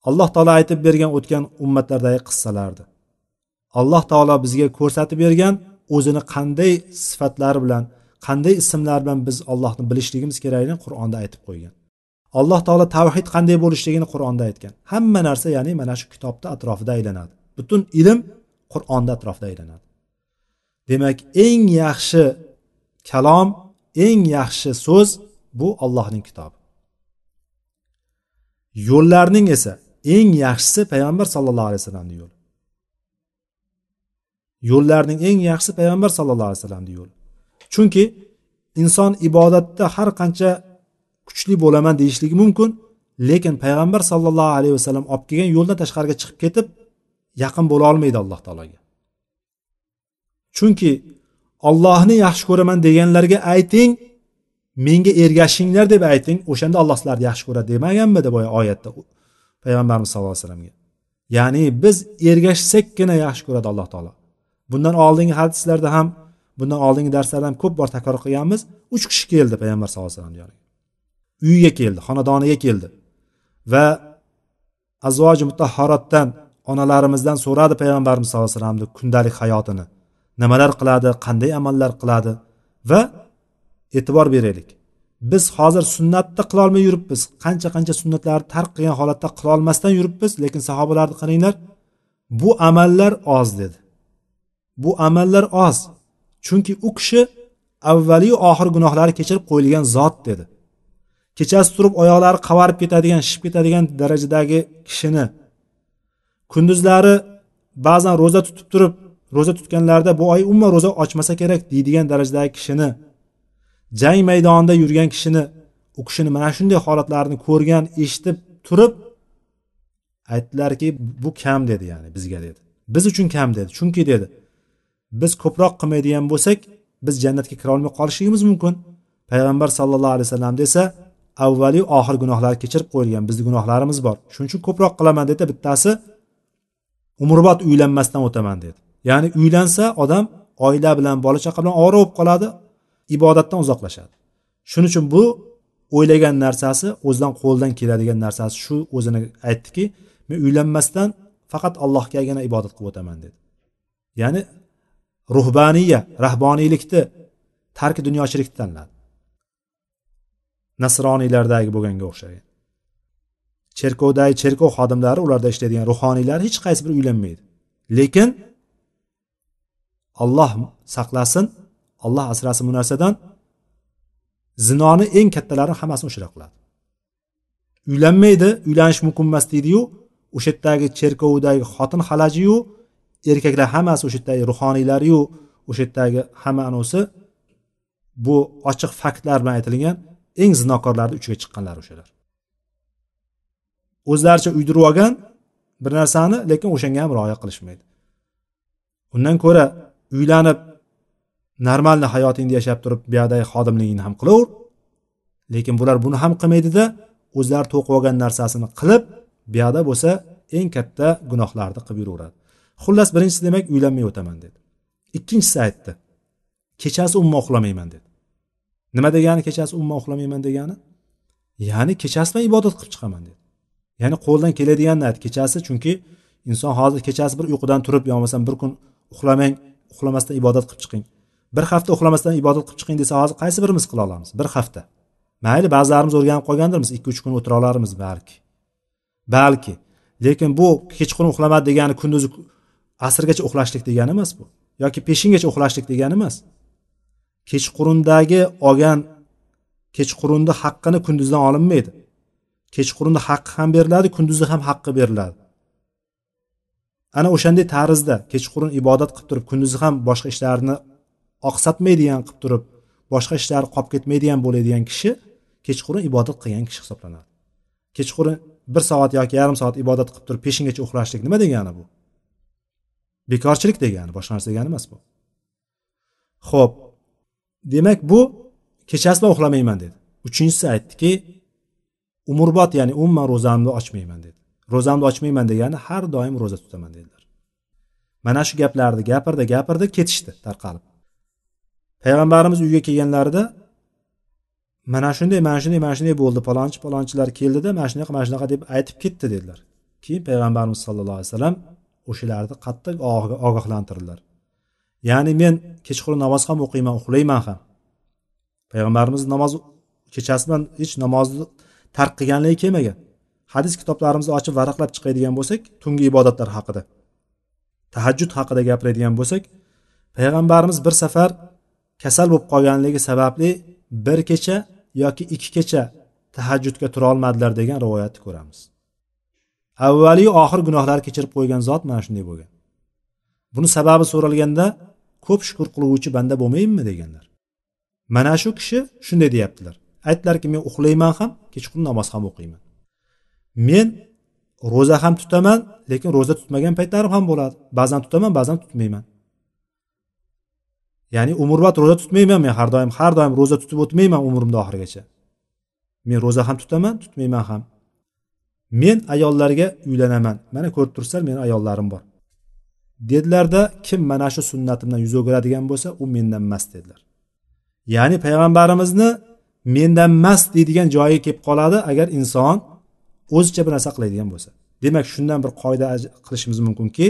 Alloh taolo aytib bergan o'tgan ummatlardagi qissalarni alloh taolo bizga ko'rsatib bergan o'zini qanday sifatlari bilan qanday ismlar bilan biz ollohni bilishligimiz kerakligini qur'onda aytib qo'ygan. Alloh taolo tavhid qanday bo'lishligini qur'onda aytgan. Hamma narsa ya'ni mana shu kitobni atrofida aylanadi. Butun ilm qur'onni atrofida aylanadi. Demak eng yaxshi kalom eng yaxshi so'z bu allohning kitobi. Yo'llarning esa eng yaxshisi payg'ambar sallallohu alayhi vasallamni yo'li. Yo'llarning eng yaxshisi payg'ambar sallallohu alayhi vasallamni yo'li. Chunki inson ibodatda har qancha kuchli bo'laman deyishligi mumkin. Lekin payg'ambar sallallohu alayhi vasallam olib kelgan yo'ldan tashqariga chiqib ketib yaqin bo'la olmaydi alloh taologa. Chunki ollohni yaxshi ko'raman deganlarga ayting menga ergashinglar deb ayting o'shanda alloh sizlarni yaxshi ko'radi demaganmidi boya oyatda payg'ambarimiz sallallohu alayhi vasallamga. Ya'ni biz ergashsakkina yaxshi ko'radi alloh taolo. Bundan oldingi hadislarda ham bundan oldingi darslarda ham ko'p bor takror qilganmiz. Uch kishi keldi payg'ambar sallallohu alayhi vasallam uyiga keldi xonadoniga keldi. Va azvoji mutahharotdan onalarimizdan so'radi payg'ambarimiz sallallohu alayhi vasallamni kundalik hayotini. Nimalar qiladi qanday amallar qiladi? Va e'tibor beraylik. Biz hozir sunnatni qilolmay yuribmiz. Qancha qancha sunnatlarni tark qilgan holatda qilolmasdan yuribmiz lekin sahobalarni qaranglar bu amallar oz dedi. Bu amallar oz. Chunki u kishi avvaliyu oxir gunohlari kechirib qo'yilgan zot dedi. Kechasi turib oyoqlari qavarib ketadigan shishib ketadigan darajadagi kishini. Kunduzlari ba'zan ro'za tutib turib ro'za tutganlarida bu oy umuman ro'za ochmasa kerak deydigan darajadagi kishini jang maydonida yurgan kishini u kishini mana shunday holatlarni ko'rgan eshitib turib aytdilarki bu kam dedi ya'ni bizga dedi. Biz uchun kam dedi. Chunki dedi biz ko'proq qilmaydigan bo'lsak biz jannatga kira olmay qolishligimiz mumkin. Payg'ambar sallallohu alayhi vasallam desa avvaliyu oxir gunohlar kechirib qo'yilgan bizni gunohlarimiz bor. Shuning uchun ko'proq qilaman dedi. Bittasi umrbod uylanmasdan o'taman dedi. Ya'ni uylansa odam oila bilan bola chaqa bilan ovora bo'lib qoladi ibodatdan uzoqlashadi. Shuning uchun bu o'ylagan narsasi o'zidan qo'ldan keladigan narsasi. Shu o'zini aytdiki men uylanmasdan faqat allohgagina ibodat qilib o'taman dedi. Ya'ni ruhbaniya rahboniylikni tarki dunyochilikni tanladi. Nasroniylardagi bo'lganga o'xshagan cherkovdagi cherkov xodimlari ularda ishlaydigan ruhoniylar hech qaysi biri uylanmaydi. Lekin olloh saqlasin olloh asrasin bu narsadan zinoni eng kattalari hammasini o'sha qiladi. Uylanmaydi uylanish mumkin emas deydiyu o'sha yerdagi cherkovdagi xotin xalajiyu erkaklar hammasi o'sha yerdagi ruhoniylariyu o'sha yerdagi hamma anosi bu ochiq faktlar bilan aytilgan eng zinokorlarni uchiga chiqqanlar o'shalar. O'zlaricha uydirib olgan bir narsani lekin o'shanga ham rioya qilishmaydi. Undan ko'ra uylanib normalni hayotingni yashab turib buyoqdagi xodimligingni ham qilaver. Lekin bular buni ham qilmaydida o'zlari to'qib olgan narsasini qilib buyoqda bo'lsa eng katta gunohlarni qilib yuraveradi. Xullas birinchisi demak uylanmay o'taman dedi. Ikkinchisi aytdi kechasi umuman uxlamayman dedi. Nima degani kechasi umuman uxlamayman degani? Ya'ni kechasi man ibodat qilib chiqaman dedi. Ya'ni qo'ldan keladiganini aytdi kechasi chunki inson hozir kechasi bir uyqudan turib yo bo'lmasam bir kun uxlamang uxlamasdan ibodat qilib chiqing. Bir hafta uxlamasdan ibodat qilib chiqing desa hozir qaysi birimiz qila olamiz? Bir hafta. Mayli ba'zilarimiz o'rganib qolgandirmiz ikki uch kun o'tira olarmiz balki. Balki. Lekin bu kechqurun uxlamadi degani kunduzi asrgacha uxlashlik degani emas bu. Yoki peshingacha uxlashlik degani emas kechqurundagi olgan kechqurunni haqqini kunduzdan olinmaydi. Kechqurunni haqqi ham beriladi kunduzi ham haqqi beriladi. Ana o'shanday tarzda kechqurun ibodat qilib turib kunduzi ham boshqa ishlarni oqsatmaydigan qilib turib boshqa ishlari qolib ketmaydigan bo'ladigan kishi kechqurun ibodat qilgan kishi hisoblanadi. Kechqurun bir soat yoki yarim soat ibodat qilib turib peshingacha uxlashlik nima degani bu? Bekorchilik degani boshqa narsa degani emas bu. Ho'p demak bu kechasi uxlamayman dedi. Uchinchisi aytdiki umrbod ya'ni umuman ro'zamni ochmayman dedi. Ro'zamni ochmayman degani har doim ro'za tutaman dedilar. Mana shu gaplarni gapirdi gapirdi ketishdi tarqalib. Payg'ambarimiz uyga kelganlarida mana shunday mana shunday mana shunday bo'ldi palonchi palonchilar keldida mana shunaqa mana shunaqa deb aytib ketdi dedilar. Keyin payg'ambarimiz sallallohu alayhi vasallam o'shalarni qattiq ogohlantirdilar ya'ni men kechqurun namoz ham o'qiyman uxlayman ham. Payg'ambarimiz namoz kechasi bilan hech namozni tark qilganligi kelmagan hadis kitoblarimizni ochib varaqlab chiqadigan bo'lsak tungi ibodatlar haqida tahajjud haqida gapiradigan bo'lsak payg'ambarimiz bir safar kasal bo'lib qolganligi sababli bir kecha yoki ikki kecha tahajjudga turolmadilar degan rivoyatni ko'ramiz. Avvaliyu oxir gunohlarni kechirib qo'ygan zot mana shunday bo'lgan. Buni sababi so'ralganda ko'p shukur qiluvchi banda bo'lmayinmi deganlar. Mana shu kishi shunday deyaptilar. Aytdilarki men uxlayman ham kechqurun namoz ham o'qiyman. Men ro'za ham tutaman lekin ro'za tutmagan paytlarim ham bo'ladi. Ba'zan tutaman ba'zan tutmayman. Ya'ni umrbod ro'za tutmayman men har doim har doim ro'za tutib o'tmayman umrimni oxirigacha. Men ro'za ham tutaman tutmayman ham. Men ayollarga uylanaman. Mana ko'rib turibsizlar meni ayollarim bor. Dedilarda kim mana shu sunnatimdan yuz o'giradigan bo'lsa u mendan emas dedilar. Ya'ni payg'ambarimizni mendan emas deydigan joyiga kelib qoladi agar inson o'zicha bir narsa qiladigan bo'lsa. Demak shundan bir qoida qilishimiz mumkinki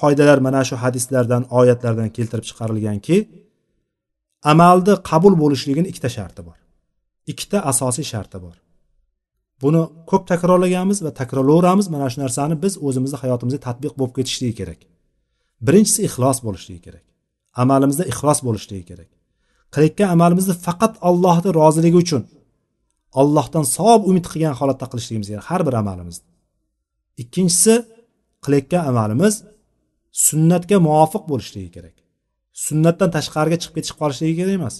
qoidalar mana shu hadislardan oyatlardan keltirib chiqarilganki amalni qabul bo'lishligini ikkita sharti bor. Ikkita asosiy sharti bor. Buni ko'p takrorlaganmiz va takrorlayveramiz mana shu narsani biz o'zimizni hayotimizga tatbiq bo'lib ketishligi kerak. Birinchisi ixlos bo'lishligi kerak. Amalimizda ixlos bo'lishligi kerak. Qilayotgan amalimizni faqat allohni roziligi uchun allohdan savob umid qilgan holatda qilishligimiz kerak har bir amalimizni ikkinchisi qilayotgan amalimiz sunnatga muvofiq bo'lishligi kerak. Sunnatdan tashqariga chiqib ketishib qolishligi kerak emas.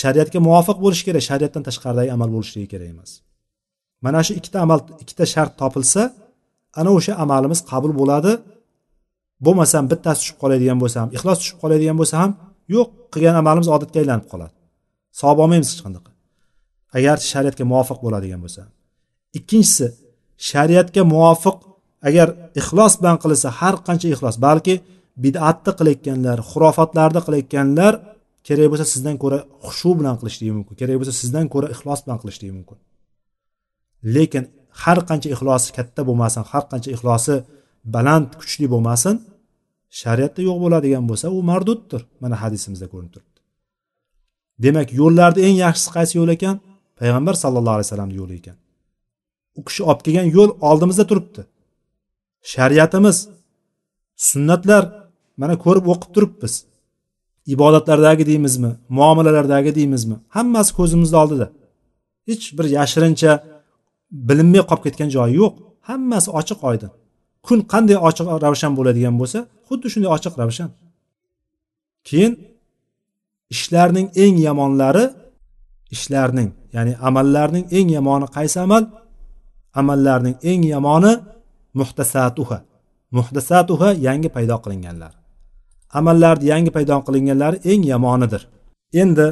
Shariatga muvofiq bo'lishi kerak shariatdan tashqaridagi amal bo'lishligi kerak emas. Mana shu ikkita amal ikkita shart topilsa ana o'sha amalimiz qabul bo'ladi. Bo'lmasam bittasi tushib qoladigan bo'lsa ham ixlos tushib qoladigan bo'lsa ham yo'q qilgan amalimiz odatga aylanib qoladi. Savob olmaymiz hech qanaqa. Agar shariatga muvofiq bo'ladigan bo'lsa ikkinchisi shariatga muvofiq agar ixlos bilan qilinsa har qancha ixlos balki bid'atni qilayotganlar xurofotlarni qilayotganlar kerak bo'lsa sizdan ko'ra xushu bilan qilishligi mumkin kerak bo'lsa sizdan ko'ra ixlos bilan qilishligi mumkin. Lekin har qancha ixlosi katta bo'lmasin har qancha ixlosi baland kuchli bo'lmasin shariatda yo'q bo'ladigan bo'lsa u marduddir mana hadisimizda ko'rinib turibdi. Demak yo'llarni eng yaxshisi qaysi yo'l ekan? Payg'ambar sallallohu alayhi vasallamni yo'li ekan. U kishi olib kelgan yo'l oldimizda turibdi. Shariatimiz sunnatlar mana ko'rib o'qib turibmiz. Ibodatlardagi deymizmi muomalalardagi deymizmi hammasi ko'zimizni oldida. Hech bir yashirincha bilinmay qolib ketgan joyi yo'q. Hammasi ochiq oydin kun qanday ochiq ravshan bo'ladigan bo'lsa xuddi shunday ochiq ravshan. Keyin ishlarning eng yomonlari ishlarning ya'ni amallarning eng yomoni qaysi amal? Amallarning eng yomoni muhtasatuha. Muhtasatuha yangi paydo qilinganlar. Amallarni yangi paydo qilinganlari eng yomonidir. Endi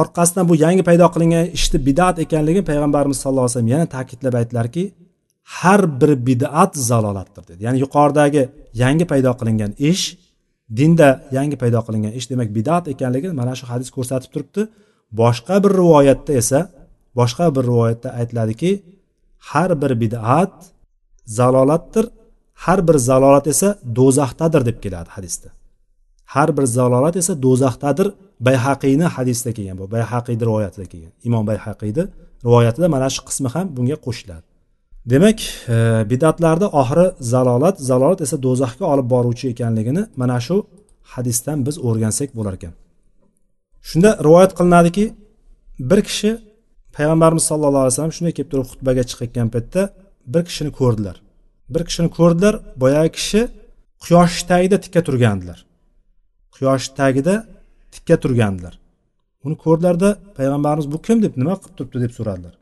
orqasidan bu yangi paydo qilingan ishni bidat ekanligini payg'ambarimiz sallallohu alayhi vasallam yana ta'kidlab aytdilarki har bir bidat zalolatdir dedi. Ya'ni yuqoridagi yangi paydo qilingan ish dinda yangi paydo qilingan ish demak bidat ekanligini mana shu hadis ko'rsatib turibdi. Boshqa bir rivoyatda esa boshqa bir rivoyatda aytiladiki har bir bidat zalolatdir har bir zalolat esa do'zaxdadir deb keladi hadisda. Har bir zalolat esa do'zaxdadir bayhaqiyni hadisida kelgan bu bayhaqiyni rivoyatida kelgan. Imom bayhaqiyni rivoyatida mana shu qismi ham bunga qo'shiladi. Demak e, bidatlarni oxiri zalolat zalolat esa do'zaxga olib boruvchi ekanligini mana shu hadisdan biz o'rgansak bo'lar ekan. Shunda rivoyat qilinadiki bir kishi payg'ambarimiz sallallohu alayhi vasallam shunday kelib turib xutbaga chiqayotgan paytda bir kishini ko'rdilar. Bir kishini ko'rdilar boyagi kishi quyosh tagida tikka turgandilar. Quyosh tagida tikka turgandilar. Uni ko'rdilarda payg'ambarimiz bu kim deb nima qilib turibdi deb so'radilar.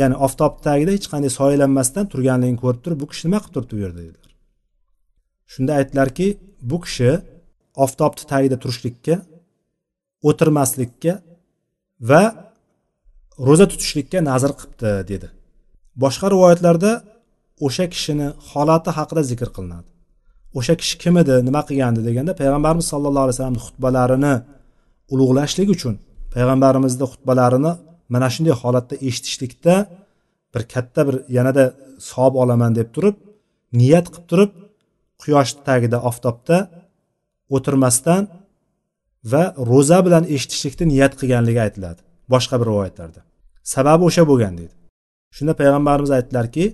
Ya'ni oftob tagida hech qanday soyalanmasdan turganligini ko'rib turib bu kishi nima qilib turibdi bu yerda dedilar. Shunda aytdilarki bu kishi oftobni tagida turishlikka o'tirmaslikka va ro'za tutishlikka nazr qilibdi dedi. Boshqa rivoyatlarda o'sha kishini holati haqida zikr qilinadi. O'sha kishi kim edi nima qilgandi deganda payg'ambarimiz sallallohu alayhi vasallamni xutbalarini ulug'lashlik uchun payg'ambarimizni xutbalarini mana shunday holatda eshitishlikda bir katta bir yanada savob olaman deb turib niyat qilib turib quyosh tagida oftobda o'tirmasdan va ro'za bilan eshitishlikni niyat qilganligi aytiladi boshqa bir rivoyatlarda. Sababi o'sha bo'lgan deydi. Shunda payg'ambarimiz aytdilarki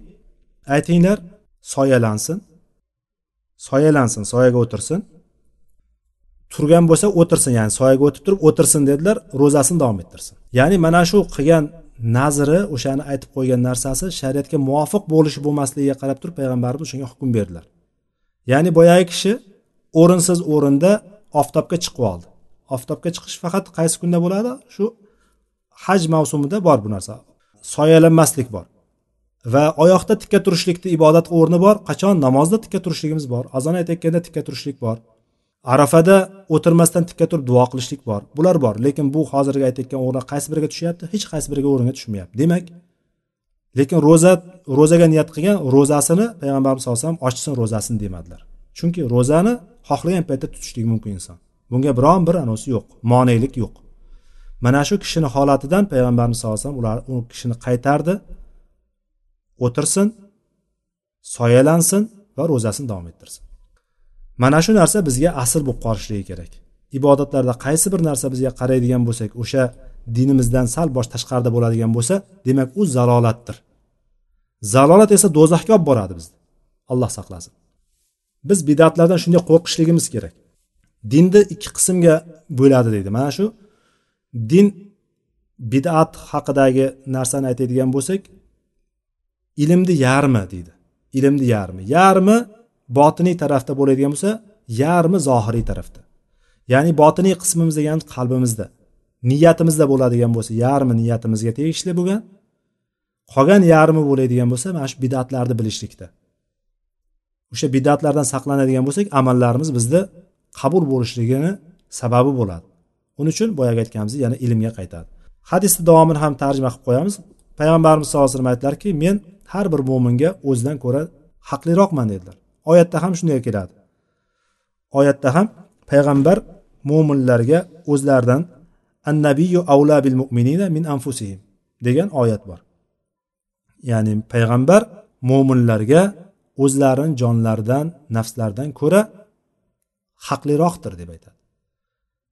aytinglar soyalansin. Soyalansin soyaga o'tirsin. Turgan bo'lsa o'tirsin ya'ni soyaga o'tib turib o'tirsin dedilar ro'zasini davom ettirsin. Ya'ni mana shu qilgan nazri o'shani aytib qo'ygan narsasi shariatga muvofiq bo'lishi bo'lmasligiga qarab turib payg'ambarimiz shunga hukm berdilar. Ya'ni boyagi kishi o'rinsiz o'rinda oftobga chiqib oldi. Oftobga chiqish faqat qaysi kunda bo'ladi? Shu haj mavsumida bor bu narsa. Soyalanmaslik bor. Va oyoqda tikka turishlikni ibodat o'rni bor qachon? Namozda tikka turishligimiz bor azon aytayotganda tikka turishlik bor. Arafada o'tirmasdan tikka turib duo qilishlik bor. Bular bor lekin bu hozirgi aytayotgan o'rni qaysi biriga tushyapti? Hech qaysi biriga o'ringa tushmayapti. Demak lekin ro'za ro'zaga niyat qilgan ro'zasini payg'ambarimiz sallallohu alayhi vasallam ochsin ro'zasini demadilar. Chunki ro'zani xohlagan paytda tutishligi mumkin inson. Bunga biron bir anosi yo'q monelik yo'q. Mana shu kishini holatidan payg'ambarimiz sallallohu alayhi vasallam ular u kishini qaytardi. O'tirsin soyalansin va ro'zasini davom ettirsin. Mana shu narsa bizga asl bo'lib qolishligi kerak. Ibodatlarda qaysi bir narsa bizga qaraydigan bo'lsak o'sha dinimizdan sal bosh tashqarida bo'ladigan bo'lsa demak u zalolatdir. Zalolat esa do'zaxga olib boradi bizni. Alloh saqlasin. Biz bidatlardan shunday qo'rqishligimiz kerak. Dinni ikki qismga bo'ladi deydi. Mana shu din bidat haqidagi narsani aytadigan bo'lsak ilmni yarmi deydi. Ilmni yarmi. Yarmi botiniy tarafda bo'ladigan bo'lsa yarmi zohiriy tarafda. Ya'ni botiniy qismimiz degani qalbimizda niyatimizda bo'ladigan bo'lsa yarmi niyatimizga tegishli bo'lgan qolgan yarmi bo'ladigan bo'lsa mana shu bidatlarni bilishlikda. O'sha bidatlardan saqlanadigan bo'lsak amallarimiz bizda qabul bo'lishligini sababi bo'ladi. Uning uchun boyagi aytganimizdek yana ilmga qaytadi. Hadisni davomini ham tarjima qilib qo'yamiz. Payg'ambarimiz sallallohu alayhi vasallam aytdilarki men har bir mo'minga o'zidan ko'ra haqliroqman dedilar. Oyatda ham shunday keladi. Oyatda ham payg'ambar mo'minlarga o'zlaridan annabiyu avla bil mu'minina min anfusihim degan oyat bor. Ya'ni payg'ambar mo'minlarga o'zlarini jonlaridan nafslaridan ko'ra haqliroqdir deb aytadi.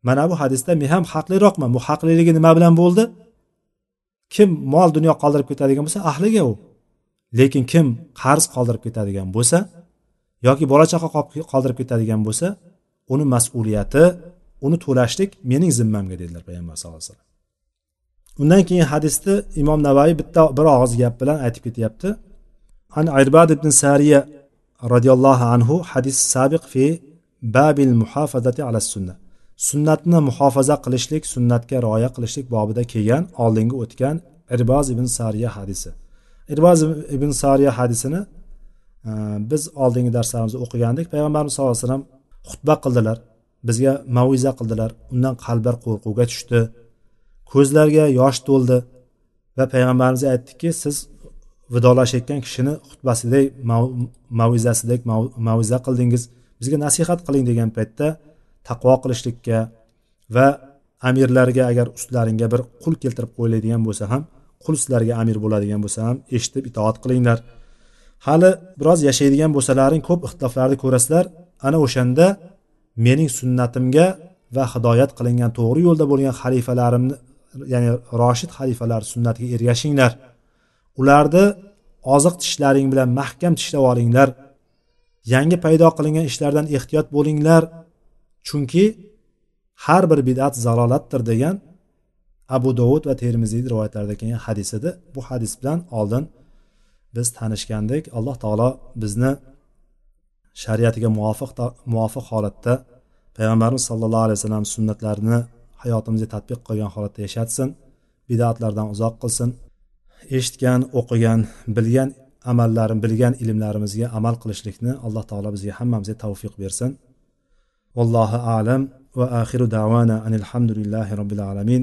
Mana bu hadisda men ham haqliroqman. Bu haqliligi nima bilan bo'ldi? Kim mol dunyo qoldirib ketadigan bo'lsa ahliga u. lekin kim qarz qoldirib ketadigan bo'lsa yoki bola chaqa qoldirib ketadigan bo'lsa uni mas'uliyati uni to'lashlik mening zimmamga dedilar payg'ambar sallallohu alayhi vasallam. Undan keyin hadisni imom navoiy bitta bir og'iz gap bilan aytib ketyapti. An irbad ibn sariya roziyallohu anhu hadis sabiq fi babil muhofazati ala sunna sunnatni muhofaza qilishlik sunnatga rioya qilishlik bobida kelgan oldingi o'tgan irboz ibn sariya hadisi. Irvoz ibn sariya hadisini e, biz oldingi darslarimizda o'qigandik. Payg'ambarimiz sallallohu alayhi vasallam xutba qildilar. Bizga maviza qildilar. Undan qalblar qo'rquvga tushdi. Ko'zlarga yosh to'ldi. Va payg'ambarimiz aytdiki siz vidolashayotgan kishini xutbasidek mavizasidek maviza qildingiz. Bizga nasihat qiling degan paytda taqvo qilishlikka va amirlarga agar ustlaringga bir qul keltirib qo'yiladigan bo'lsa ham qul sizlarga amir bo'ladigan bo'lsa ham eshitib itoat qilinglar. Hali biroz yashaydigan bo'lsalaring ko'p ixtiloflarni ko'rasizlar. Ana o'shanda mening sunnatimga va hidoyat qilingan to'g'ri yo'lda bo'lgan xalifalarimni ya'ni roshid xalifalar sunnatiga ergashinglar. Ularni oziq tishlaring bilan mahkam tishlab olinglar. Yangi paydo qilingan ishlardan ehtiyot bo'linglar. Chunki har bir bidat zalolatdir degan abu dovud va termiziy rivoyatlarida kelgan hadis edi. Bu hadis bilan oldin biz tanishgandik alloh taolo bizni shariatiga muvofiq muvofiq holatda payg'ambarimiz sollallohu alayhi vasallam sunnatlarini hayotimizga tadbiq qilgan holatda yashatsin bidatlardan uzoq qilsin. Eshitgan o'qigan bilgan amallarim bilgan ilmlarimizga amal qilishlikni alloh taolo bizga hammamizga tavfiq bersin. Vallohu alam va axiru davana anilhamdulillahi robbil alamin.